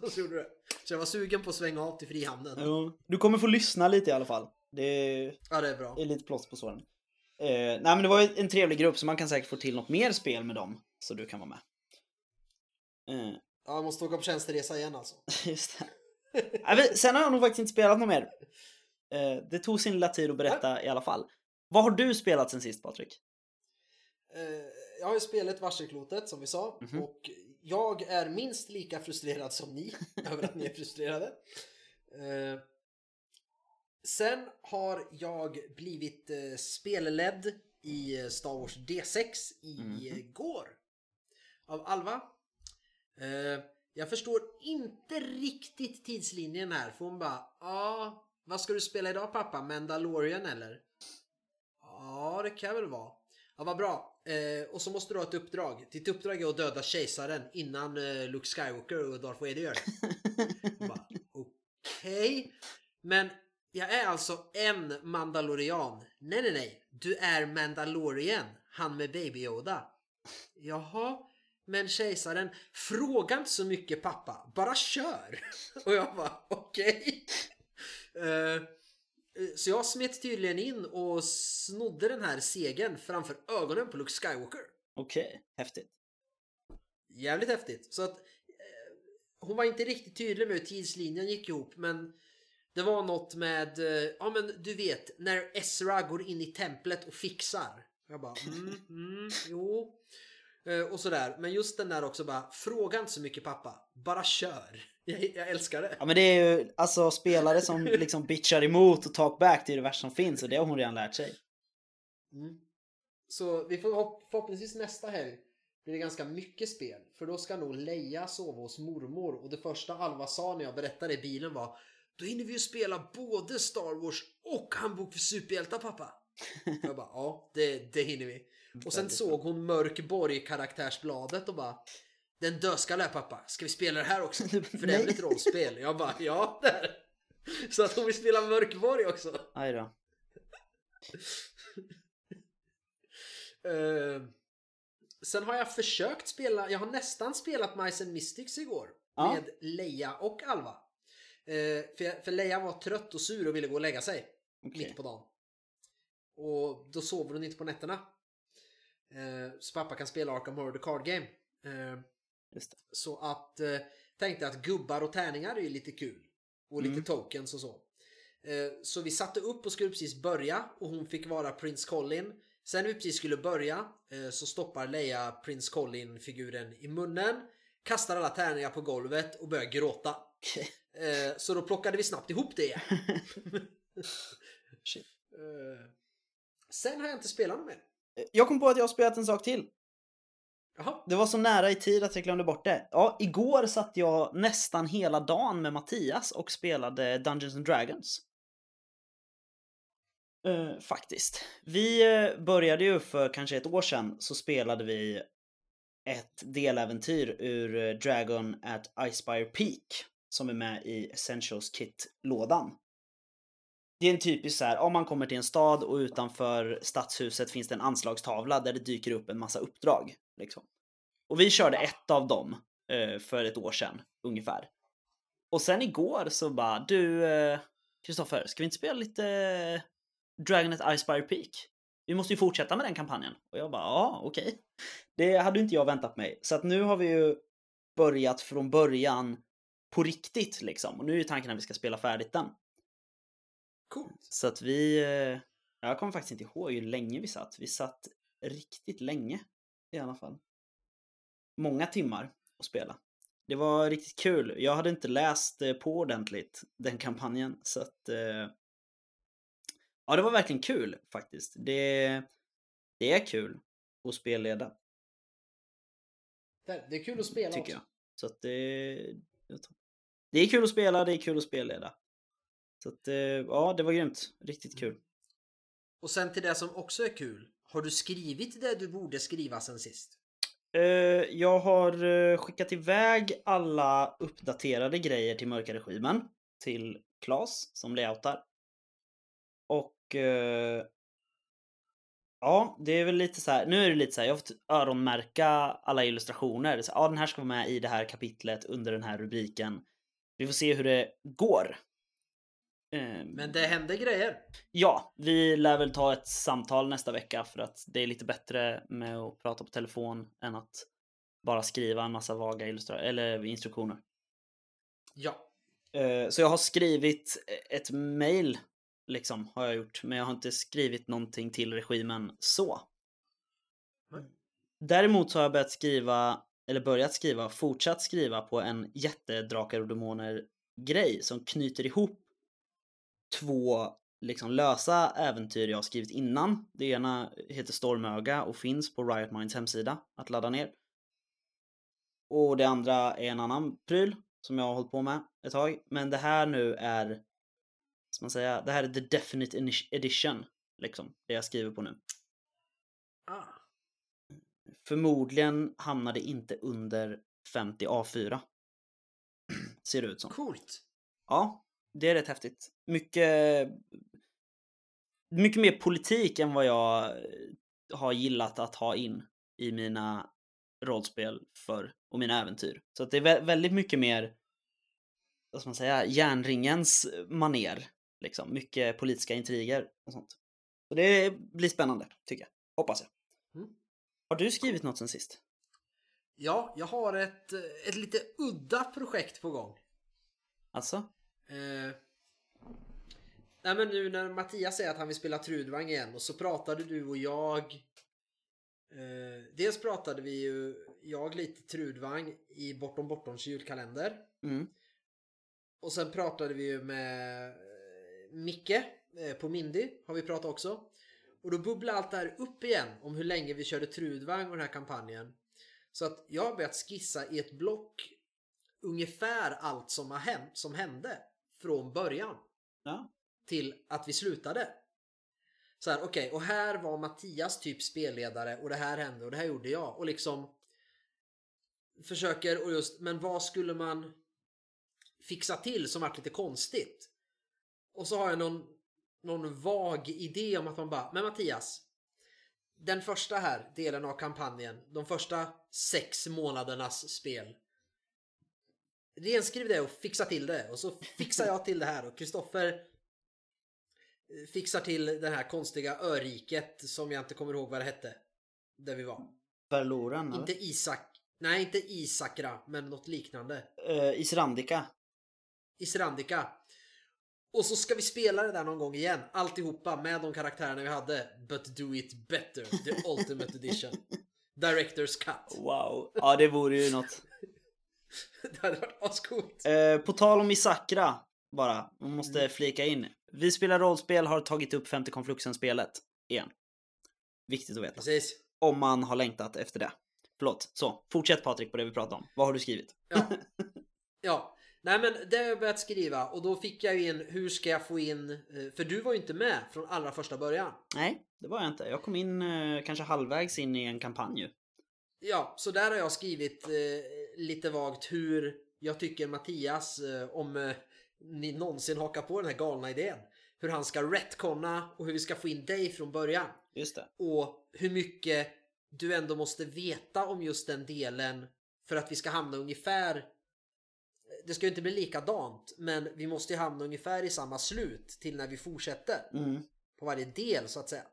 så gjorde det. Så jag var sugen på att svänga av till Frihamnen. Du kommer få lyssna lite i alla fall. Det är, Ja, det är bra. är lite plåster på såren. Eh, nej men det var ju en trevlig grupp så man kan säkert få till något mer spel med dem. Så du kan vara med. Eh, Ja, jag måste åka på tjänsteresa igen alltså. just det. Nej, sen har jag nog faktiskt inte spelat något mer. Eh, det tog sin lilla tid att berätta i alla fall. Vad har du spelat sen sist Patrik? Eh, Jag har ju spelat Varselklotet som vi sa Mhm. och jag är minst lika frustrerad som ni över att ni är frustrerade. Sen har jag blivit eh, spelledd i eh, Star Wars D6 Mhm. igår av Alva. Eh, Jag förstår inte riktigt tidslinjen här för hon bara ja, vad ska du spela idag pappa? Mandalorian eller? Ja, det kan väl vara. Ja, vad bra. Eh, och så måste du ha ett uppdrag. Ditt uppdrag är att döda kejsaren innan eh, Luke Skywalker och Darth Vader gör det. Okej. Men jag är alltså en Mandalorian. Nej, nej, nej. Du är Mandalorian. Han med Baby Yoda. Jaha. Men kejsaren, fråga inte så mycket pappa. Bara kör. Och jag bara, okej. Eh, så jag smet tydligen in och snodde den här segern framför ögonen på Luke Skywalker. Okej, häftigt. Jävligt häftigt. Så att eh, hon var inte riktigt tydlig med hur tidslinjen gick ihop men det var något med, eh, ja men du vet, när Ezra går in i templet och fixar. Jag bara, mm, mm, jo. Eh, och sådär. Men just den där också bara, fråga inte så mycket pappa. Bara kör. Jag, jag älskar det. Ja men det är ju alltså spelare som liksom bitchar emot och talk back det är det värsta som finns och det har hon redan lärt sig. Mm. Så vi får hopp- förhoppningsvis nästa helg blir det ganska mycket spel. För då ska nog Leia sova hos mormor. Och det första Alva sa när jag berättade i bilen var Då hinner vi ju spela både Star Wars och Handbok för superhjältar pappa. jag bara ja, det, det hinner vi. Och sen såg hon Mörkborg karaktärsbladet och bara Den dödskalle pappa, ska vi spela det här också? För det är väl ett rollspel? Jag bara ja, det är det. Så att hon vill spela Mörkborg också. Aj då. Eh, sen har jag försökt spela, jag har nästan spelat Mice and Mystics igår. Ja. Med Leia och Alva. Eh, för, för Leia var trött och sur och ville gå och lägga sig. Okej. Mitt på dagen. Och då sover hon inte på nätterna. Eh, så pappa kan spela Arkham Horror the Card Game. Eh, så att tänkte att gubbar och tärningar är ju lite kul. Och lite Mm. tokens och så. Så vi satte upp och skulle precis börja och hon fick vara Prince Colin. Sen när vi precis skulle börja så stoppar Leia Prince Colin-figuren i munnen. Kastar alla tärningar på golvet och börjar gråta. Eh, så då plockade vi snabbt ihop det igen. Shit. Eh, sen har jag inte spelat något mer. Jag kom på att jag har spelat en sak till. Jaha. Det var så nära i tid att jag glömde bort det. Ja, igår satt jag nästan hela dagen med Mattias och spelade Dungeons and Dragons. Eh, faktiskt. Vi eh, började ju för kanske ett år sedan så spelade vi ett deläventyr ur eh, Dragon at Icespire Peak som är med i Essentials Kit-lådan. Det är en typisk så här, om man kommer till en stad och utanför stadshuset finns det en anslagstavla där det dyker upp en massa uppdrag. Liksom. Och vi körde ett av dem eh, för ett år sedan ungefär. Och sen igår så bara, du eh, Kristoffer, ska vi inte spela lite eh, Dragon at Icespire Peak? Vi måste ju fortsätta med den kampanjen. Och jag bara, ja okej. Okay. Det hade inte jag väntat mig. Så att nu har vi ju börjat från början på riktigt liksom. Och nu är tanken att vi ska spela färdigt den. Coolt. Så att vi... eh, Jag kommer faktiskt inte ihåg hur länge vi satt. Vi satt riktigt länge i alla fall. Många timmar att spela. Det var riktigt kul. Jag hade inte läst eh, på ordentligt den kampanjen så att... eh, Ja, det var verkligen kul faktiskt. Det, det är kul att spelleda Det är kul att spela tycker också. jag. Så att det... Det är kul att spela, det är kul att spelleda. Så att, eh, ja, det var grymt. Riktigt kul. Och sen till det som också är kul. Har du skrivit det du borde skriva sen sist? Eh, jag har eh, skickat iväg alla uppdaterade grejer till Mörka Regimen. Till Klas som layoutar. Och... Ja, det är väl lite så här. Nu är det lite så här. Jag har fått öronmärka alla illustrationer. Så, ja, den här ska vara med i det här kapitlet under den här rubriken. Vi får se hur det går. Eh, Men det händer grejer. Ja, vi lär väl ta ett samtal nästa vecka för att det är lite bättre med att prata på telefon än att bara skriva en massa vaga eller instruktioner. Ja. Eh, Så jag har skrivit ett mail, liksom, har jag gjort, men jag har inte skrivit någonting till regimen så. Däremot så har jag börjat skriva, eller börjat skriva, fortsatt skriva på en jättedrakar och demoner grej som knyter ihop två liksom lösa äventyr jag har skrivit innan. Det ena heter Stormöga och finns på Riot Minds hemsida att ladda ner. Och det andra är en annan pryl som jag har hållit på med ett tag. Men det här nu är, ska man säga, det här är the definite edition. Liksom, det jag skriver på nu. Ah. Förmodligen hamnar det inte under 50 A4. Ser det ut som. Coolt. Ja, det är rätt häftigt. Mycket, mycket mer politik än vad jag eh, har gillat att ha in i mina rollspel för och mina äventyr. Så att det är vä- väldigt mycket mer, vad ska man säga, järnringens maner. Liksom. Mycket politiska intriger och sånt. Så det blir spännande, tycker jag. Hoppas jag. Har du skrivit något sen sist? Ja, jag har ett, ett lite udda projekt på gång. Alltså? Eh, nej men nu när Mattias säger att han vill spela Trudvang igen och så pratade du och jag eh, Dels pratade vi ju jag lite Trudvang i Bortom Bortoms julkalender Mm. och sen pratade vi ju med eh, Micke eh, på Mindy har vi pratat också och då bubblade allt det här upp igen om hur länge vi körde Trudvang och den här kampanjen så att jag har börjat skissa i ett block ungefär allt som har hänt, som hände från början Ja. till att vi slutade. Så här, okej, och här var Mattias typ spelledare och det här hände och det här gjorde jag och liksom försöker och just, men vad skulle man fixa till som vart lite konstigt? Och så har jag någon, någon vag idé om att man bara, men Mattias, den första här delen av kampanjen, de första sex månadernas spel. Renskriv det och fixa till det och så fixar jag till det här och Kristoffer eh, fixar till det här konstiga öriket som jag inte kommer ihåg vad det hette. Där vi var. Verloren, eller? Inte Isak. Nej, inte Isakra, men något liknande. Eh, Israndika. Israndika. Och så ska vi spela det där någon gång igen. Alltihopa med de karaktärerna vi hade. But do it better. The ultimate edition. Director's cut. Wow. Ja, det vore ju något. Det hade varit ascoolt. Eh, på tal om Isakra, bara. Man måste flika in. Vi spelar rollspel har tagit upp 50 Konfluxen-spelet igen. Viktigt att veta. Precis. Om man har längtat efter det. Förlåt. Så, fortsätt Patrik på det vi pratade om. Vad har du skrivit? Ja. ja. Nej men det har jag börjat skriva och då fick jag ju in hur ska jag få in, eh, för du var ju inte med från allra första början. Nej, det var jag inte. Jag kom in eh, kanske halvvägs in i en kampanj ju. Ja, så där har jag skrivit eh, lite vagt hur jag tycker Mattias, om ni någonsin hakar på den här galna idén, hur han ska retconna och hur vi ska få in dig från början. Just det. Och hur mycket du ändå måste veta om just den delen för att vi ska hamna ungefär det ska ju inte bli likadant men vi måste ju hamna ungefär i samma slut till när vi fortsätter Mm. på varje del så att säga.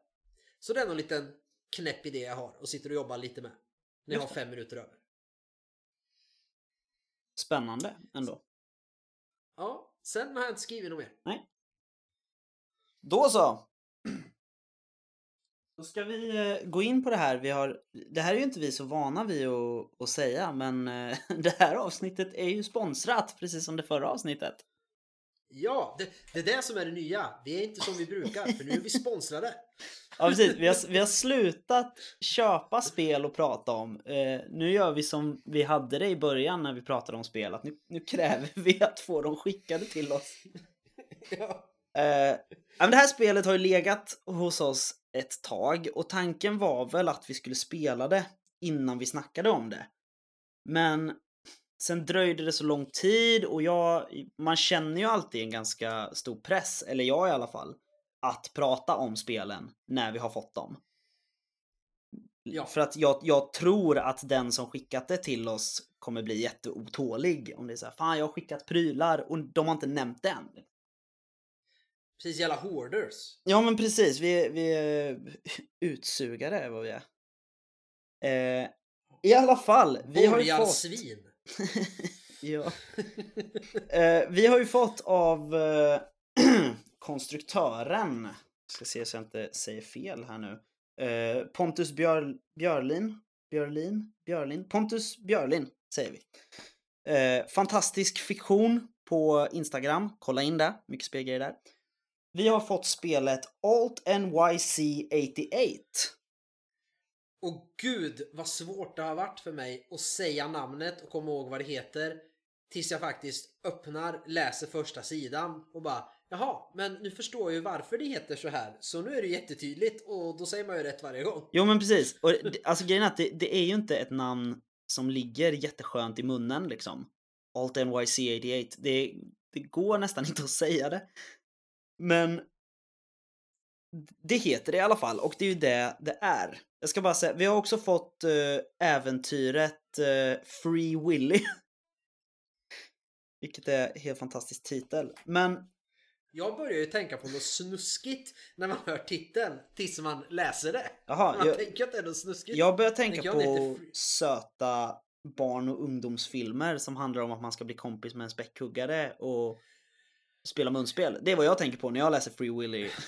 Så det är nog en liten knäpp idé jag har och sitter och jobbar lite med. När jag har fem minuter över. Spännande ändå. Ja, sen har jag inte skrivit något mer. Då så! Då ska vi eh, gå in på det här. Vi har, det här är ju inte vi så vana vid att, att säga, men eh, det här avsnittet är ju sponsrat, precis som det förra avsnittet. Ja, det, det är det som är det nya. Vi är inte som vi brukar för nu är vi sponsrade. Ja, precis. Vi har, vi har slutat köpa spel och prata om. Eh, nu gör vi som vi hade det i början när vi pratade om spel. Att nu, nu kräver vi att få dem skickade till oss. Ja. Eh, men det här spelet har ju legat hos oss ett tag och tanken var väl att vi skulle spela det innan vi snackade om det. Men sen dröjde det så lång tid och jag, man känner ju alltid en ganska stor press, eller jag i alla fall, att prata om spelen när vi har fått dem. Ja. För att jag, jag tror att den som skickat det till oss kommer bli jätteotålig om det är så här, fan jag har skickat prylar och de har inte nämnt det än. Precis jävla hoarders. Ja men precis, vi, vi är utsugare är vad vi är. Eh, I alla fall, vi har ju fått... svin. ja. eh, vi har ju fått av eh, konstruktören, ska se så jag inte säger fel här nu. Eh, Pontus Björ, Björlin, Björlin, Björlin, Pontus Björlin säger vi. Eh, fantastisk fiktion på Instagram, kolla in det, mycket spelgrejer där. Vi har fått spelet Alt NYC 88. Och gud vad svårt det har varit för mig att säga namnet och komma ihåg vad det heter. Tills jag faktiskt öppnar, läser första sidan och bara Jaha, men nu förstår jag ju varför det heter så här. Så nu är det jättetydligt och då säger man ju rätt varje gång. Jo men precis. Och det, alltså grejen är att det, det är ju inte ett namn som ligger jätteskönt i munnen liksom. Alt NYC 88. Det, det går nästan inte att säga det. Men det heter det i alla fall och det är ju det det är. Jag ska bara säga, vi har också fått eh, äventyret eh, Free Willy. Vilket är en helt fantastisk titel. Men Jag börjar ju tänka på något snuskigt när man hör titeln tills man läser det. jaha, Man jag, tänker att det är något snuskigt. Jag börjar tänka jag på söta barn och ungdomsfilmer som handlar om att man ska bli kompis med en späckhuggare och spela munspel. Det är vad jag tänker på när jag läser Free Willy.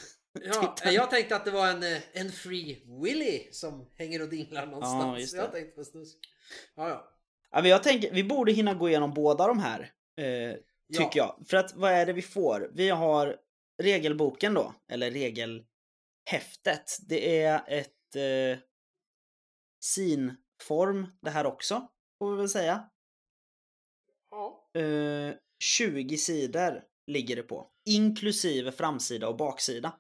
Ja, jag tänkte att det var en, eh, en Free Willy som hänger och dinglar någonstans. just jag det. tänkte på snusk. Ja, ja. Ja, men jag tänker, vi borde hinna gå igenom båda de här. Eh, tycker Ja. jag. För att vad är det vi får? Vi har regelboken då, eller regelhäftet. Det är ett eh, sinform det här också, får vi väl säga. ja. Eh, 20 sidor ligger det på. Inklusive framsida och baksida.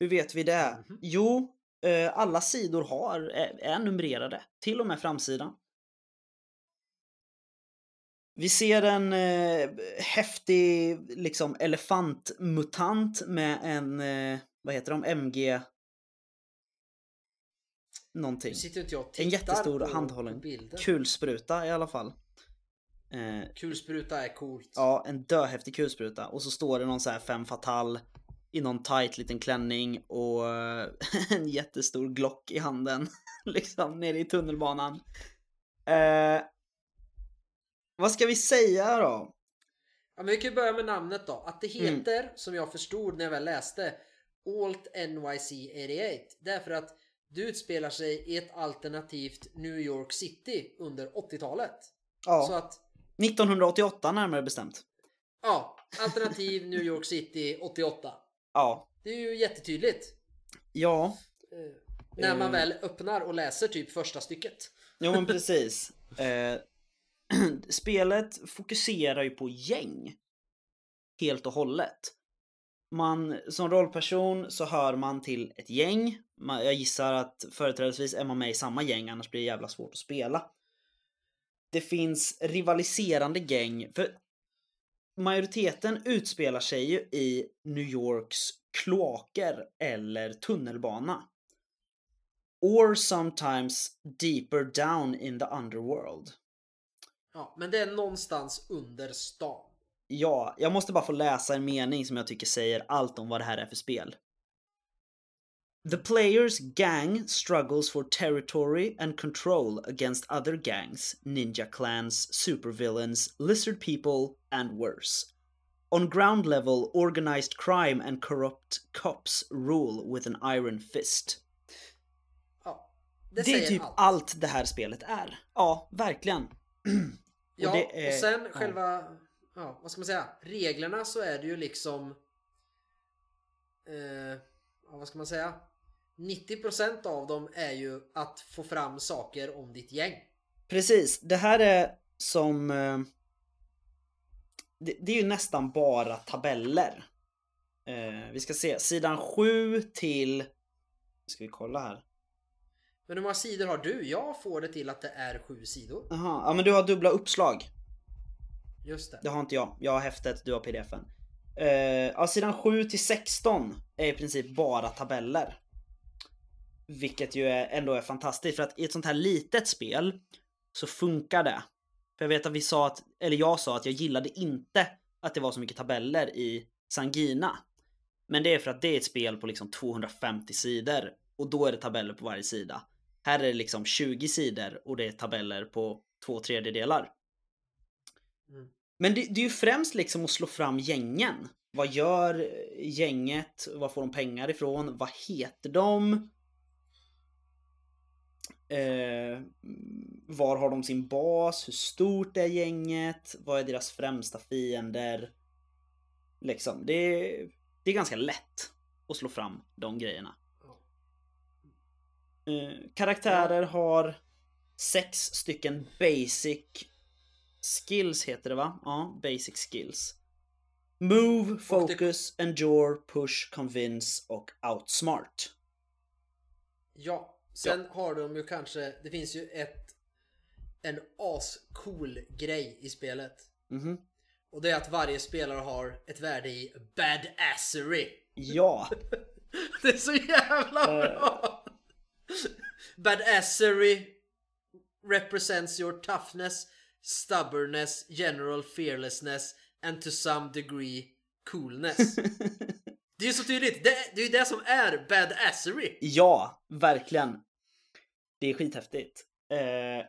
Hur vet vi det? Mhm. Jo, eh, alla sidor har, är, är numrerade. Till och med framsidan. Vi ser en eh, häftig liksom elefantmutant med en, eh, vad heter de, MG någonting. Nu sitter inte jag och En jättestor handhållen bilden. kulspruta i alla fall. Eh, Kulspruta är coolt. Ja, en döhäftig kulspruta. Och så står det någon så här fem fatal i någon tight liten klänning och eh, en jättestor glock i handen. liksom nere i tunnelbanan. Eh, vad ska vi säga då? Ja, men vi kan ju börja med namnet då. Att det Mm. heter, som jag förstod när jag väl läste, Alt NYC 88. Därför att det utspelar sig i ett alternativt New York City under 80-talet. Ja, Så att, 1988 närmare bestämt. ja, alternativ New York City 88. Ja, Det är ju jättetydligt. ja, Eh, när man Eh. väl öppnar och läser typ första stycket. jo men precis. Eh, spelet fokuserar ju på gäng. Helt och hållet. Man, som rollperson så hör man till ett gäng. Man, jag gissar att företrädesvis är man med i samma gäng, annars blir det jävla svårt att spela. Det finns rivaliserande gäng, för majoriteten utspelar sig ju i New Yorks kloaker eller tunnelbana. Or sometimes deeper down in the underworld. Ja, men det är någonstans under stan. Ja, jag måste bara få läsa en mening som jag tycker säger allt om vad det här är för spel. The player's gang struggles for territory and control against other gangs, ninja clans, supervillains, lizard people, and worse. On ground level, organized crime and corrupt cops rule with an iron fist. Ja, det, Det är typ allt. allt det här spelet är. Ja, verkligen. Ja, och, är- sen ja. själva, ja, vad ska man säga, reglerna så är det ju liksom, eh, ja, vad ska man säga, 90% av dem är ju att få fram saker om ditt gäng. Precis, det här är som... eh, Det, det är ju nästan bara tabeller. Eh, vi ska se, sidan 7 till... Ska vi kolla här? Men hur många sidor har du? Jag får det till att det är sju sidor. Jaha, ja men du har dubbla uppslag. Just det. Det har inte jag. Jag har häftet, du har pdfen. Uh, ja, sidan 7 till 16 är i princip bara tabeller. Vilket ju är, ändå är fantastiskt för att i ett sånt här litet spel så funkar det. För jag vet att vi sa att, eller jag sa att jag gillade inte att det var så mycket tabeller i Sangina. Men det är för att det är ett spel på liksom 250 sidor och då är det tabeller på varje sida. Här är det liksom 20 sidor och det är tabeller på två tredjedelar. Mm. Men det, det är ju främst liksom att slå fram gängen. Vad gör gänget? Var får de pengar ifrån? Vad heter de? Eh, var har de sin bas? Hur stort är gänget? Vad är deras främsta fiender? Liksom, det, är- det är ganska lätt att slå fram de grejerna. Eh, karaktärer har sex stycken basic skills heter det va? Ja, basic skills. Move, focus, endure, push, convince och outsmart. Ja, sen har de ju kanske, det finns ju ett en ascool grej i spelet. Mhm. Och det är att varje spelare har ett värde i badassery. Ja, Det är så jävla bra! Badassery represents your toughness, stubbornness, general fearlessness and to some degree coolness. Det är ju så tydligt, det, det är ju det som är badassery. ja, verkligen. Det är skithäftigt. Eh,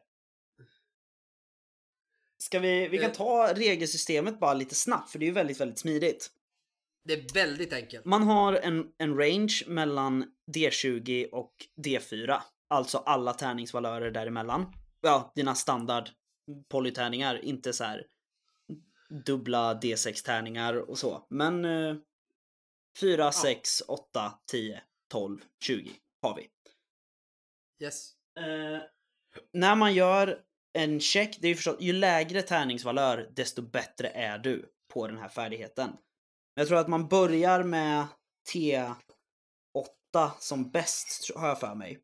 ska vi, vi kan Eh. ta regelsystemet bara lite snabbt för det är ju väldigt, väldigt smidigt. Det är väldigt enkelt. Man har en, en range mellan D20 och D4. Alltså alla tärningsvalörer däremellan. Ja, dina standard polytärningar, inte så här dubbla D6-tärningar och så. Men eh, 4, 6, 8, 10, 12, 20 har vi. Yes. Eh, när man gör en check, det är ju förstås, ju lägre tärningsvalör desto bättre är du på den här färdigheten. Jag tror att man börjar med T8 som bäst, har jag för mig.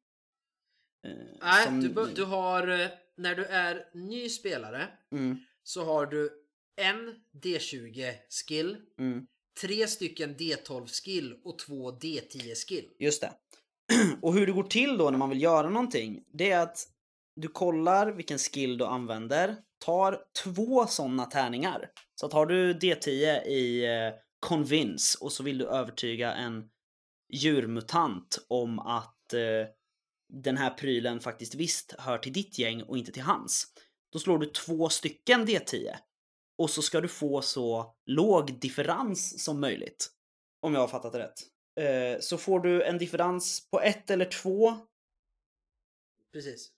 Eh, Nej, som- du, du har, eh, när du är ny spelare Mm, så har du en D20 skill, mm, tre stycken D12 skill och två D10 skill. just det. Och hur det går till då när man vill göra någonting, det är att du kollar vilken skill du använder, tar två sådana tärningar. Så att har du D10 i eh, Convince och så vill du övertyga en djurmutant om att eh, den här prylen faktiskt visst hör till ditt gäng och inte till hans. Då slår du två stycken D10. Och så ska du få så låg differens som möjligt. Om jag har fattat det rätt. Eh, så får du en differens på ett eller två. Precis.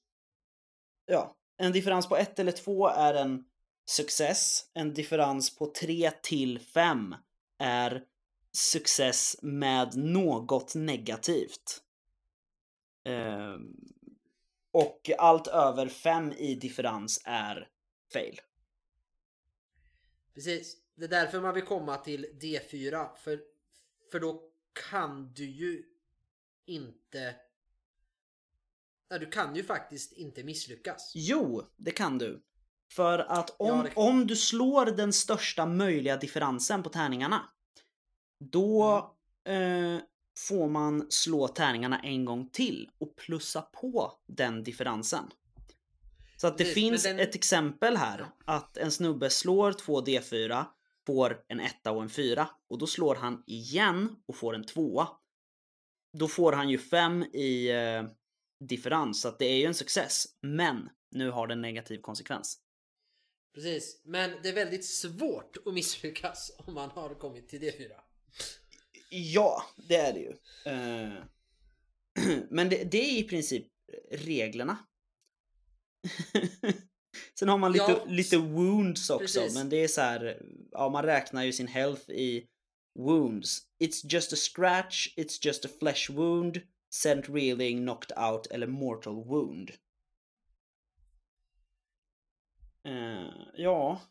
Ja, en differens på ett eller två är en success. En differens på tre till fem är success med något negativt. Ehm, och allt över fem i differens är fail. Precis. Det är därför man vill komma till D4. För, för då kan du ju inte... Nej, du kan ju faktiskt inte misslyckas. Jo, det kan du. För att om, Ja, om du slår den största möjliga differensen på tärningarna, då Mm. eh, får man slå tärningarna en gång till och plussa på den differensen. Så att det Precis, finns den- ett exempel här att en snubbe slår två D4, får en etta och en fyra och då slår han igen och får en tvåa. Då får han ju fem i eh, differens så att det är ju en success. Men nu har det en negativ konsekvens. Precis. Men det är väldigt svårt att misslyckas om man har kommit till D4. Ja, det är det ju. Eh, Men det, det är i princip reglerna. Sen har man lite, Ja, lite wounds också, precis. men det är så här, ja man räknar ju sin health i wounds. It's just a scratch, it's just a flesh wound, sent reeling, knocked out eller mortal wound. Eh, ja,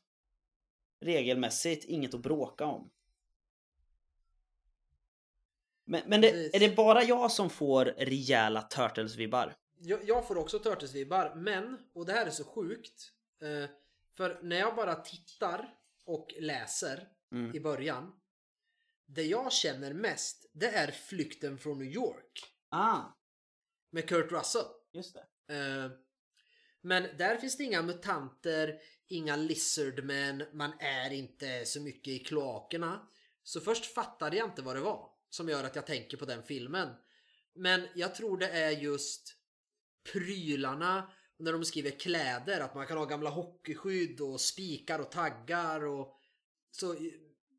regelmässigt inget att bråka om. Men, men det, är det bara jag som får rejäla Turtles-vibbar? Jag, jag får också Turtles-vibbar, men, och det här är så sjukt. Eh, för när jag bara tittar och läser Mm. i början. Det jag känner mest, det är flykten från New York. Ah, Med Kurt Russell. just det. Eh, men där finns det inga mutanter, inga lizardmen, man är inte så mycket i kloakerna. Så först fattade jag inte vad det var som gör att jag tänker på den filmen. Men jag tror det är just prylarna när de skriver kläder, att man kan ha gamla hockeyskydd och spikar och taggar och så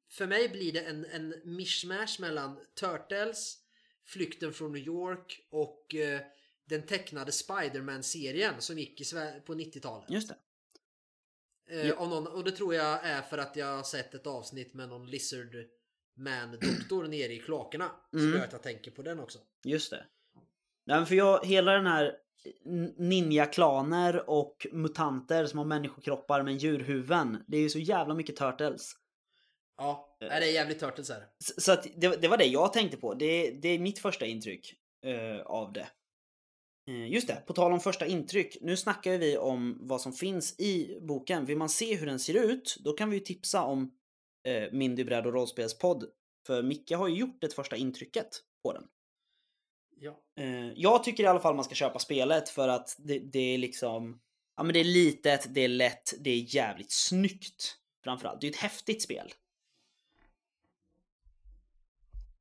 för mig blir det en, en mishmash mellan Turtles, Flykten från New York och eh, den tecknade Spider-Man-serien som gick på 90-talet. Just det. Eh, Ja. någon, och det tror jag är för att jag har sett ett avsnitt med någon Lizard Man-doktor nere i kloakerna. Som Mm. gör att jag tänker på den också. Just det. Nej, för jag, hela den här ninja-klaner och mutanter som har människokroppar med djurhuvuden. Det är ju så jävla mycket Turtles. Ja, Eh. det är jävligt Turtles här. Så, så att det, det var det jag tänkte på. Det, det är mitt första intryck eh, av det. Eh, just det, på tal om första intryck. Nu snackar vi om vad som finns i boken. Vill man se hur den ser ut, då kan vi ju tipsa om eh, Mindy Bräd och rollspelspodd. För Micke har ju gjort det första intrycket på den. Ja. Eh, jag tycker i alla fall man ska köpa spelet för att det, det är liksom... Ja men det är litet, det är lätt, det är jävligt snyggt. Framförallt. Det är ett häftigt spel.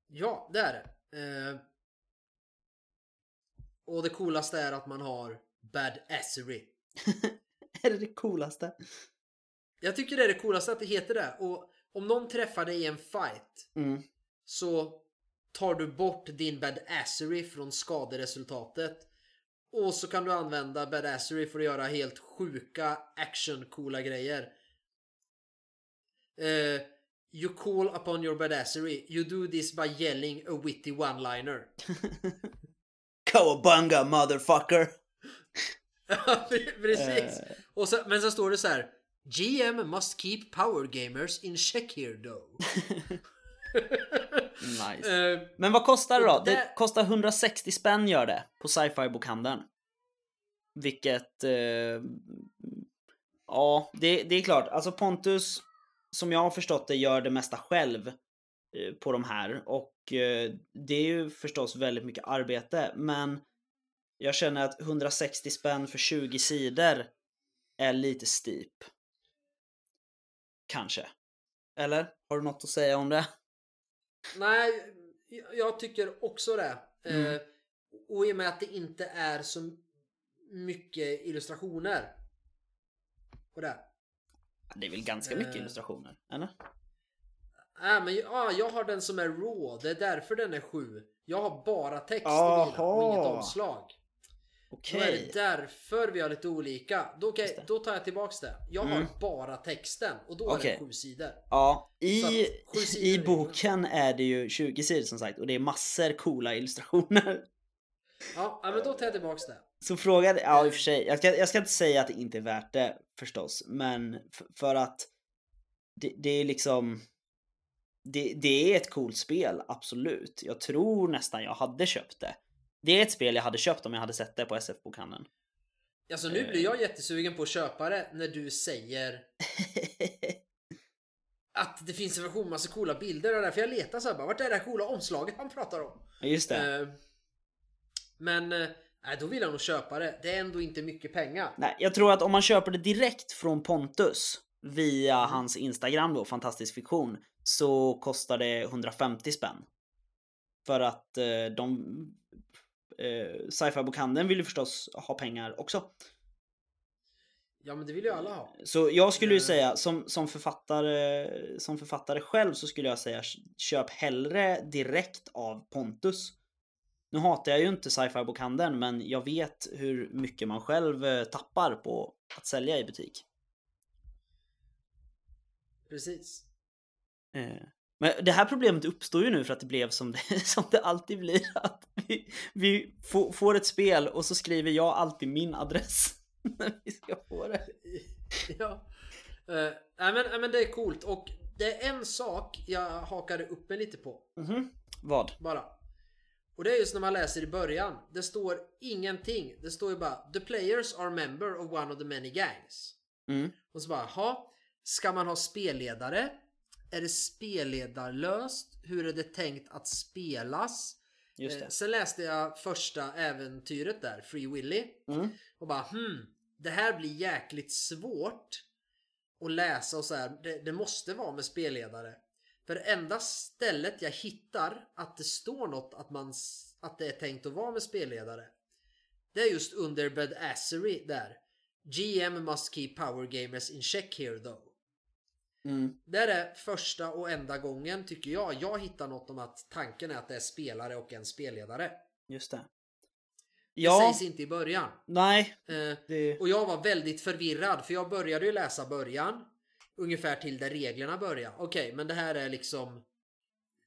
ja, det är det. Eh, och det coolaste är att man har Badassery. är det det coolaste? Jag tycker det är det coolaste att det heter det. Och om någon träffar dig i en fight Mm. så tar du bort din badassery från skaderesultatet. Och så kan du använda badassery för att göra helt sjuka action-coola grejer. Eh, you call upon your badassery. You do this by yelling a witty one-liner. Cowabunga motherfucker! Precis. Eh. Och så, men så står det så här. GM must keep power gamers in check here though. nice. Eh, Men vad kostar det då? det- Det kostar 160 spänn gör det på sci-fi bokhandeln. Vilket... Eh, ja, det, det är klart. Alltså Pontus, som jag har förstått det, gör det mesta själv eh, på de här. Och det är ju förstås väldigt mycket arbete, men jag känner att 160 spänn för 20 sidor är lite steep. Kanske. Eller? Har du något att säga om det? Nej, jag tycker också det. Mm. Eh, och i och med att det inte är så mycket illustrationer. Och det. Det är väl ganska mycket Eh. illustrationer? Eller? Äh, men ja, jag har den som är raw. Det är därför den är 7. Jag har bara text i Aha. mina och inget omslag. Okej. Då är det därför vi har lite olika. Då, det. då tar jag tillbaks det. Jag Mm. har bara texten och då är Okej. det 7 sidor. Ja, i, sju sidor i är boken är det ju 20 sidor som sagt och det är massor coola illustrationer. Ja, ja, men då tar jag tillbaks det. Så frågan, ja i och för sig, jag ska, jag ska inte säga att det inte är värt det förstås, men för att det, det är liksom det, det är ett coolt spel, absolut. Jag tror nästan jag hade köpt det. Det är ett spel jag hade köpt om jag hade sett det på SF-bokhandeln. Alltså nu blir jag jättesugen på att köpa det när du säger att det finns en massa coola bilder och därför jag letar så här bara, vart är det här coola omslaget han pratar om? Just det. Eh, men eh, nej, då vill jag nog köpa det. Det är ändå inte mycket pengar. Nej, jag tror att om man köper det direkt från Pontus via Mm. hans Instagram då, Fantastisk Fiktion, så kostar det 150 spänn. För att eh, de... Eh, Sci-fi-bokhandeln vill ju förstås ha pengar också. Ja men det vill ju alla ha. Så jag skulle ju Eh. säga, som, som, författare, som författare själv så skulle jag säga köp hellre direkt av Pontus. Nu hatar jag ju inte sci-fi-bokhandeln men jag vet hur mycket man själv eh, tappar på att sälja i butik. Precis. Eh, Men det här problemet uppstår ju nu för att det blev som det, som det alltid blir. Att vi, vi få- får ett spel och så skriver jag alltid min adress när vi ska få det. ja. Uh, nej, men, nej men det är coolt och det är en sak jag hakade upp mig lite på. Mhm. Vad? Bara. Och det är just när man läser i början. Det står ingenting. Det står ju bara The players are member of one of the many gangs. Mm. Och så bara, ha Ska man ha spelledare? Är det spelledarlöst? Hur är det tänkt att spelas? Just Eh, det. Sen läste jag första äventyret där, Free Willy. Mm. Och bara hmm, det här blir jäkligt svårt att läsa och så här. Det, det måste vara med spelledare. För det enda stället jag hittar att det står något att, man, att det är tänkt att vara med spelledare. Det är just under Badassery där. GM must keep power gamers in check here though. Mm. Det är första och enda gången tycker jag jag hittar något om att tanken är att det är spelare och en spelledare. Just det. Det Ja, sägs inte i början. nej. Eh, Det... Och jag var väldigt förvirrad för jag började ju läsa början. Ungefär till där reglerna börjar. Okej, men det här är liksom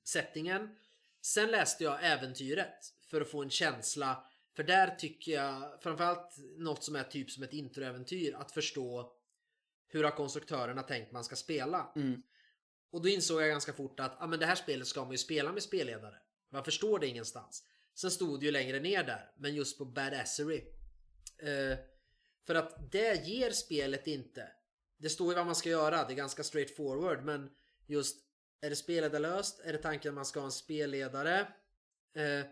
settingen. Sen läste jag äventyret för att få en känsla. För där tycker jag framförallt något som är typ som ett introäventyr att förstå hur har konstruktörerna tänkt man ska spela. Mm. Och då insåg jag ganska fort att ah, men det här spelet ska man ju spela med spelledare. Man förstår det ingenstans. Sen stod det ju längre ner där, men just på Badassery. Eh, för att det ger spelet inte. Det står ju vad man ska göra, det är ganska straight forward, men just är det spelledarlöst? Är det tanken att man ska ha en spelledare? Eh, eh,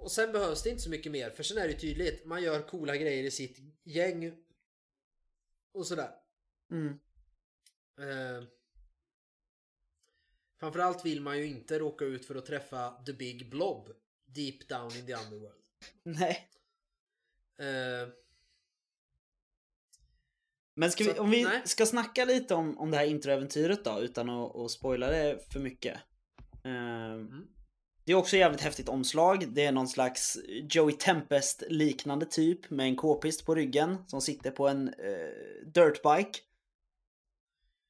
och sen behövs det inte så mycket mer, för sen är det tydligt. Man gör coola grejer i sitt gäng. Och sådär. Mm. Eh, framförallt vill man ju inte råka ut för att träffa the big blob deep down in the underworld. Nej. Eh, Men vi, om vi nej. ska snacka lite om, om det här introäventyret då utan att, att spoila det för mycket. Ehm, Det är också jävligt häftigt omslag. Det är någon slags Joey Tempest liknande typ med en k-pist på ryggen som sitter på en eh, dirtbike.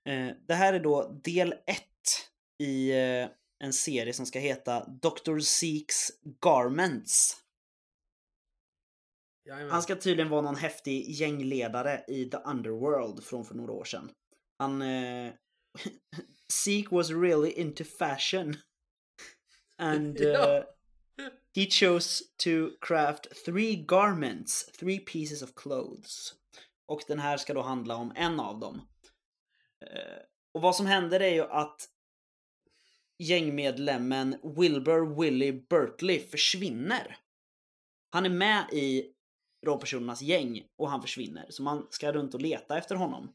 Eh, det här är då del 1 i eh, en serie som ska heta Dr. Seeks Garments. jajamän. Han ska tydligen vara någon häftig gängledare i The Underworld från för några år sedan. Han... Eh, Zeke was really into fashion. And uh, he chose to craft three garments, three pieces of clothes. Och den här ska då handla om en av dem. Eh, och vad som händer är ju att gängmedlemmen Wilbur Willie Bertley försvinner. Han är med i rollpersonernas gäng och han försvinner. Så man ska runt och leta efter honom.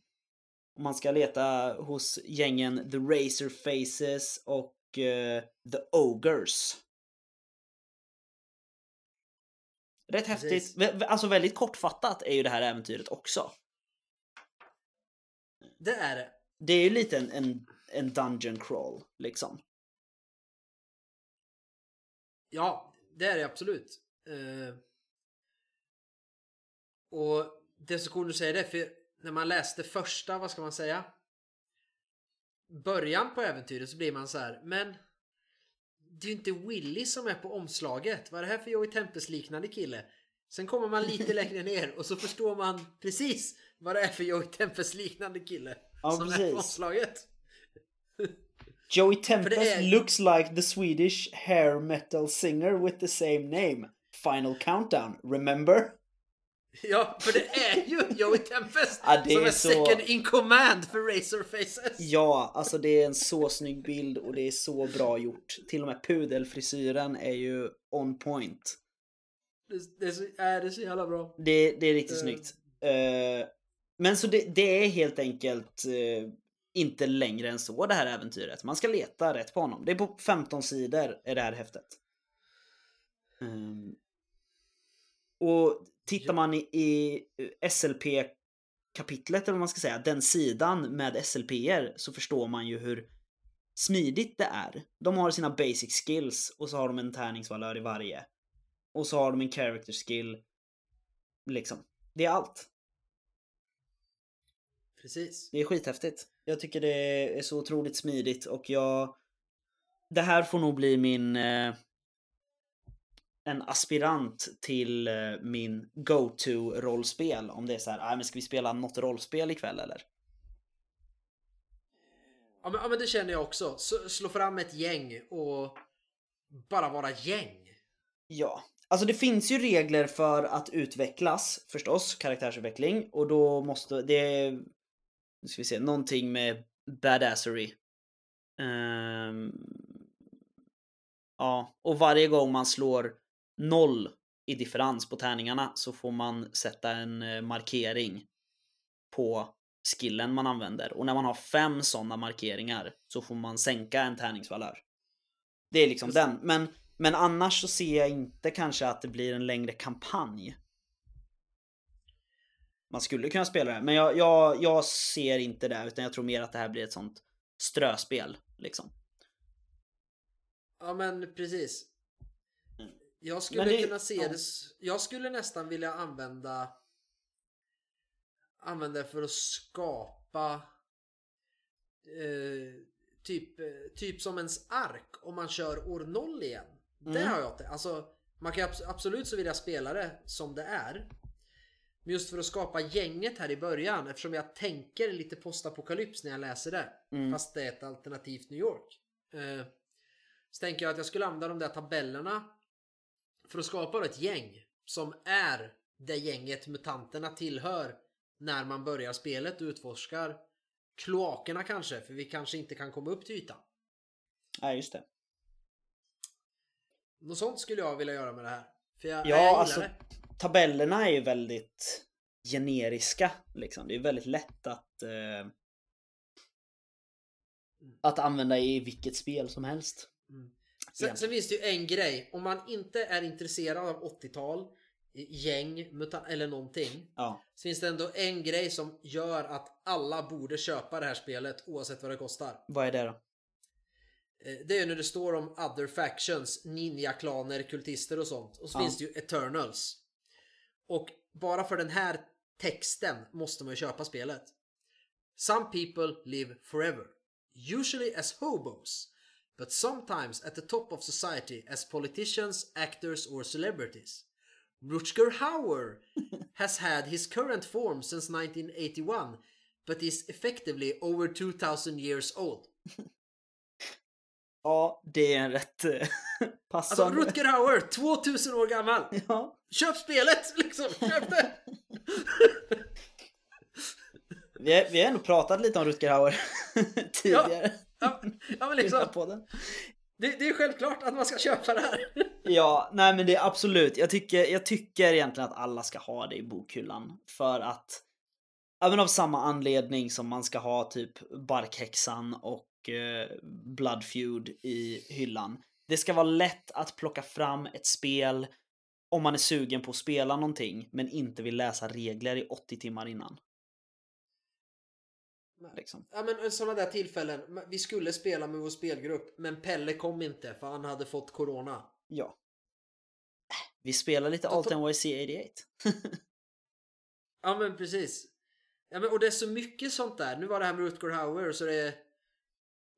Och man ska leta hos gängen The Razor Faces och The Ogres. Rätt Precis. häftigt. Vä- Alltså väldigt kortfattat är ju det här äventyret också. Det är det. Det är ju lite en, en, en dungeon crawl liksom. Ja, det är det absolut. Eh, och det är så coolt du säger det, för när man läste första, vad ska man säga? Början på äventyret så blir man så här, men det är ju inte Willy som är på omslaget. Vad är det här för Joey Tempest liknande kille? Sen kommer man lite längre ner och så förstår man precis vad det är för Joey Tempest liknande kille. Ja, som är precis. på omslaget. Joey Tempest är- looks like the Swedish hair metal singer with the same name. Final countdown, remember? Ja, för det är ju Joey Tempest Ja, det som är är så- second in command för Razor Faces. Ja, alltså det är en så snygg bild och det är så bra gjort. Till och med pudelfrisyren är ju on point. Det, det, är så, är det är så jävla bra. Det, det är riktigt Eh. snyggt. Eh, men så det, det är helt enkelt eh, inte längre än så det här äventyret. Man ska leta rätt på honom. Det är på 15 sidor är det här häftet. Ehm, och tittar man i, i SLP-kapitlet, eller vad man ska säga, den sidan med SLP-er, så förstår man ju hur smidigt det är. De har sina basic skills och så har de en tärningsvalör i varje. Och så har de en character skill. Liksom. Det är allt. Precis. Det är skithäftigt. Jag tycker det är så otroligt smidigt och jag... Det här får nog bli min... Eh, en aspirant till eh, min go-to-rollspel. Om det är så här, ah, men ska vi spela något rollspel ikväll eller? Ja men, ja men det känner jag också. Så, slå fram ett gäng och bara vara gäng. Ja. Alltså det finns ju regler för att utvecklas förstås, karaktärsutveckling. Och då måste det... Nu ska vi se, någonting med badassery. Ehm, ja, och varje gång man slår noll i differens på tärningarna så får man sätta en eh, markering på skillen man använder. Och när man har fem sådana markeringar så får man sänka en tärningsvalör. Det är liksom den. Men, men annars så ser jag inte kanske att det blir en längre kampanj. Man skulle kunna spela det, men jag, jag, jag ser inte det utan jag tror mer att det här blir ett sånt ströspel liksom. Ja men precis. Jag skulle det- kunna se ja. det... Jag skulle nästan vilja använda... Använda det för att skapa... Eh, typ, eh, typ som ens ark om man kör år 0 igen. Det Mm. har jag inte. Alltså, man kan absolut så vilja spela det som det är. Men just för att skapa gänget här i början eftersom jag tänker lite postapokalyps när jag läser det. Mm. Fast det är ett alternativt New York. Eh, så tänker jag att jag skulle använda de där tabellerna för att skapa ett gäng som är det gänget mutanterna tillhör när man börjar spelet och utforskar kloakerna kanske, för vi kanske inte kan komma upp till ytan. Nej, just det. Något sånt skulle jag vilja göra med det här. För jag, Ja, jag alltså- det. Tabellerna är ju väldigt generiska liksom. Det är väldigt lätt att eh, att använda i vilket spel som helst. Mm. Sen, sen finns det ju en grej. Om man inte är intresserad av 80-tal, gäng, muta- eller någonting. Ja, Så finns det ändå en grej som gör att alla borde köpa det här spelet oavsett vad det kostar. vad är det då? Eh, Det är ju när det står om other factions, ninja-klaner, kultister och sånt. Och så Ja. finns det ju Eternals. Och bara för den här texten måste man ju köpa spelet. Some people live forever. Usually as hobos. But sometimes at the top of society as politicians, actors or celebrities. Rutger Hauer has had his current form since 1981 but is effectively over 2000 years old. Ja, det är en rätt eh, Alltså passande. Rutger Hauer, 2000 år gammal! Ja, Köp spelet liksom! Köp det! vi, vi har ändå pratat lite om Rutger Hauer tidigare. Ja, ja men den här liksom, podden. det, det är självklart att man ska köpa det här. Ja, nej men det är absolut. Jag tycker, jag tycker egentligen att alla ska ha det i bokhyllan. För att, även av samma anledning som man ska ha typ Barkhäxan och eh, Blood Feud i hyllan. Det ska vara lätt att plocka fram ett spel om man är sugen på att spela någonting men inte vill läsa regler i 80 timmar innan. Liksom. Ja men sådana där tillfällen. Vi skulle spela med vår spelgrupp men Pelle kom inte för han hade fått corona. Ja. Vi spelar lite Alt NYC 88. Ja men precis. Ja, men, och det är så mycket sånt där. Nu var det här med Rutger Hauer så det är...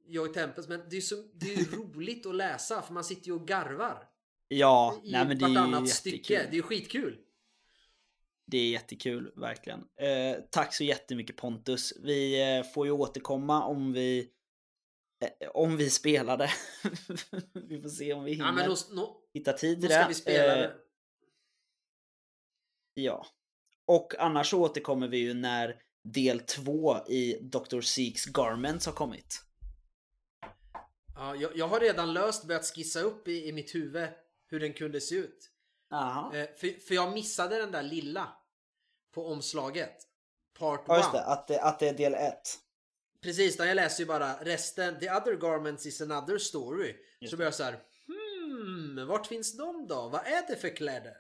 Joy Tempest, men det är, så, det är ju roligt att läsa för man sitter ju och garvar. Ja, I nej men det är ju vartannat stycke. jättekul. Det är ju skitkul. Det är jättekul, verkligen. Eh, tack så jättemycket Pontus. Vi eh, får ju återkomma om vi eh, om vi spelar det. vi får se om vi hinner Ja, då, nå, hitta tid till ska det. vi spela Eh, det. Ja. Och annars så återkommer vi ju när del två i Dr. Seeks Garments har kommit. Ja, jag, jag har redan löst börjat skissa upp i, i mitt huvud hur den kunde se ut. Aha. Eh, för, för jag missade den där lilla på omslaget. Part Ja just one. det, att det, att det är del ett. Precis, där jag läser ju bara resten. The other garments is another story. Just så blir jag så här. Hmm, vart finns de då? Vad är det för kläder?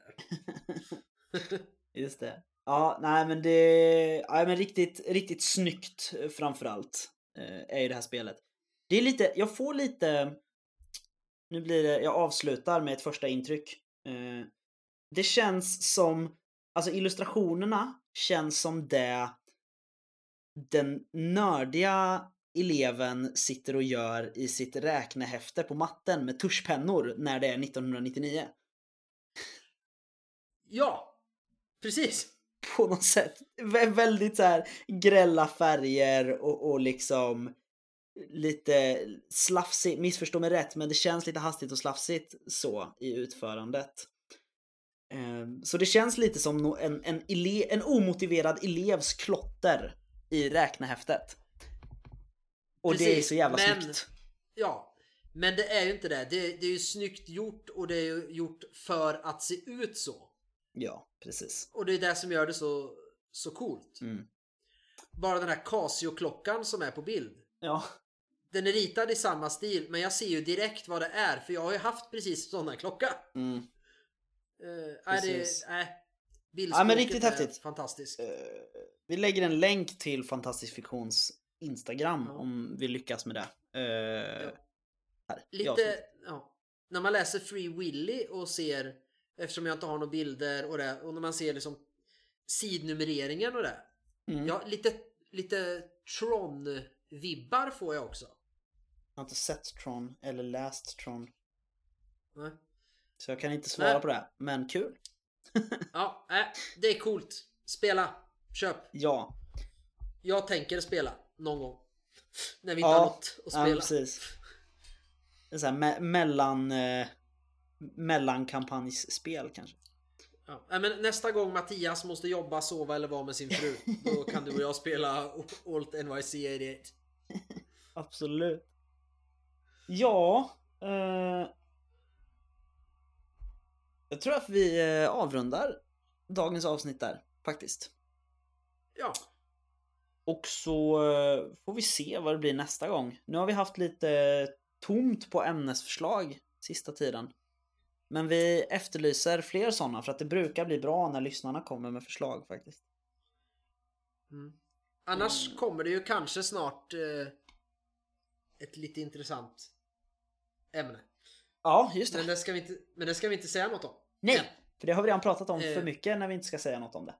Just det. Ja, nej men det... Ja, men riktigt, riktigt snyggt eh, framförallt. Eh, är ju det här spelet. Det är lite, jag får lite... Nu blir det, jag avslutar med ett första intryck. Det känns som, alltså illustrationerna känns som det den nördiga eleven sitter och gör i sitt räknehäfte på matten med tuschpennor när det är 1999. Ja, precis. på något sätt. Vä- väldigt så här grälla färger och, och liksom lite slafsigt, missförstå mig rätt, men det känns lite hastigt och slafsigt så i utförandet. Ehm, Så det känns lite som en, en, ele, en omotiverad elevs klotter i räknehäftet. Och det är Precis, så jävla men- snyggt. Ja, men det är ju inte det. det. Det är ju snyggt gjort och det är ju gjort för att se ut så. Ja, precis. Och det är det som gör det så, så coolt. Mm. Bara den här Casio-klockan som är på bild. Ja, Den är ritad i samma stil men jag ser ju direkt vad det är för jag har ju haft precis här klocka. mm. Uh, är det, äh, Ja, men riktigt häftigt. Fantastiskt. Eh, vi lägger en länk till Fantastisk Fiktions Instagram Ja. om vi lyckas med det. Eh, här, i Lite, ja. När man läser Free Willy och ser, eftersom jag inte har några bilder och det, och när man ser liksom sidnumreringen och det. Mm. Ja, lite, lite Tron-vibbar får jag också. Jag har inte sett Tron eller läst Tron. Nej. Så jag kan inte svara Nej. på det. Men kul. Ja, äh, det är coolt. Spela. Köp. Ja. Jag tänker spela någon gång. När vi inte Ja, har något att ja spela. precis. Det är så här me- mellan... Eh, mellankampanjsspel kanske. Ja. Nej, men nästa gång Mattias måste jobba, sova eller vara med sin fru. Då kan du och jag spela Alt NYC 88. Absolut. Ja. Eh, jag tror att vi eh, avrundar dagens avsnitt där faktiskt. Ja. Och så eh, får vi se vad det blir nästa gång. Nu har vi haft lite tomt på ämnesförslag sista tiden. Men vi efterlyser fler sådana för att det brukar bli bra när lyssnarna kommer med förslag faktiskt. Mm. Annars kommer det ju kanske snart eh, ett lite intressant ämne. Ja, just det. Men det ska vi inte, men det ska vi inte säga något om. Nej, för det har vi redan pratat om för Eh. mycket när vi inte ska säga något om det.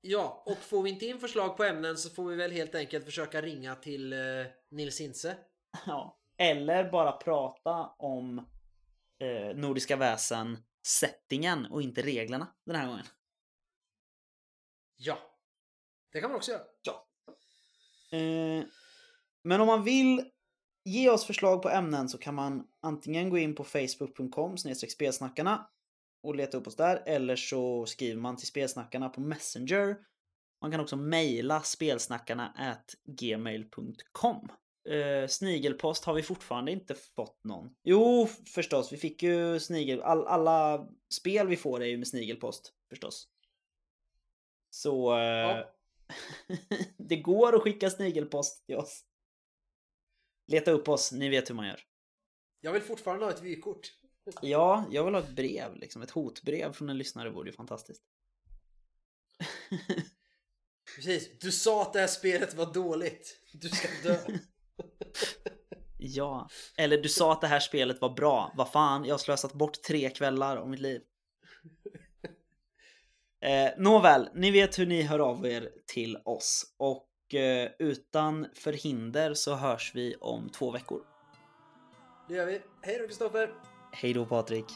Ja, och får vi inte in förslag på ämnen så får vi väl helt enkelt försöka ringa till eh, Nils Hintze. Ja. Eller bara prata om eh, Nordiska väsen settingen och inte reglerna den här gången. Ja. Det kan man också göra. Eh, men om man vill ge oss förslag på ämnen så kan man antingen gå in på facebook.com spelsnackarna och leta upp oss där eller så skriver man till spelsnackarna på Messenger. Man kan också mejla spelsnackarna at gmail.com. Eh, snigelpost har vi fortfarande inte fått någon. Jo, förstås. Vi fick ju snigel... All, alla spel vi får är ju med snigelpost, förstås. Så... Eh, Ja. det går att skicka snigelpost till oss. Leta upp oss, ni vet hur man gör. Jag vill fortfarande ha ett vykort. Ja, jag vill ha ett brev, liksom. Ett hotbrev från en lyssnare vore ju fantastiskt. Precis. Du sa att det här spelet var dåligt. Du ska dö. Ja. Eller du sa att det här spelet var bra. Vad fan, jag har slösat bort tre kvällar av mitt liv. Eh, nåväl, ni vet hur ni hör av er till oss. Och utan förhinder så hörs vi om två veckor. Det gör vi. Hej då Kristoffer! Hej då Patrik!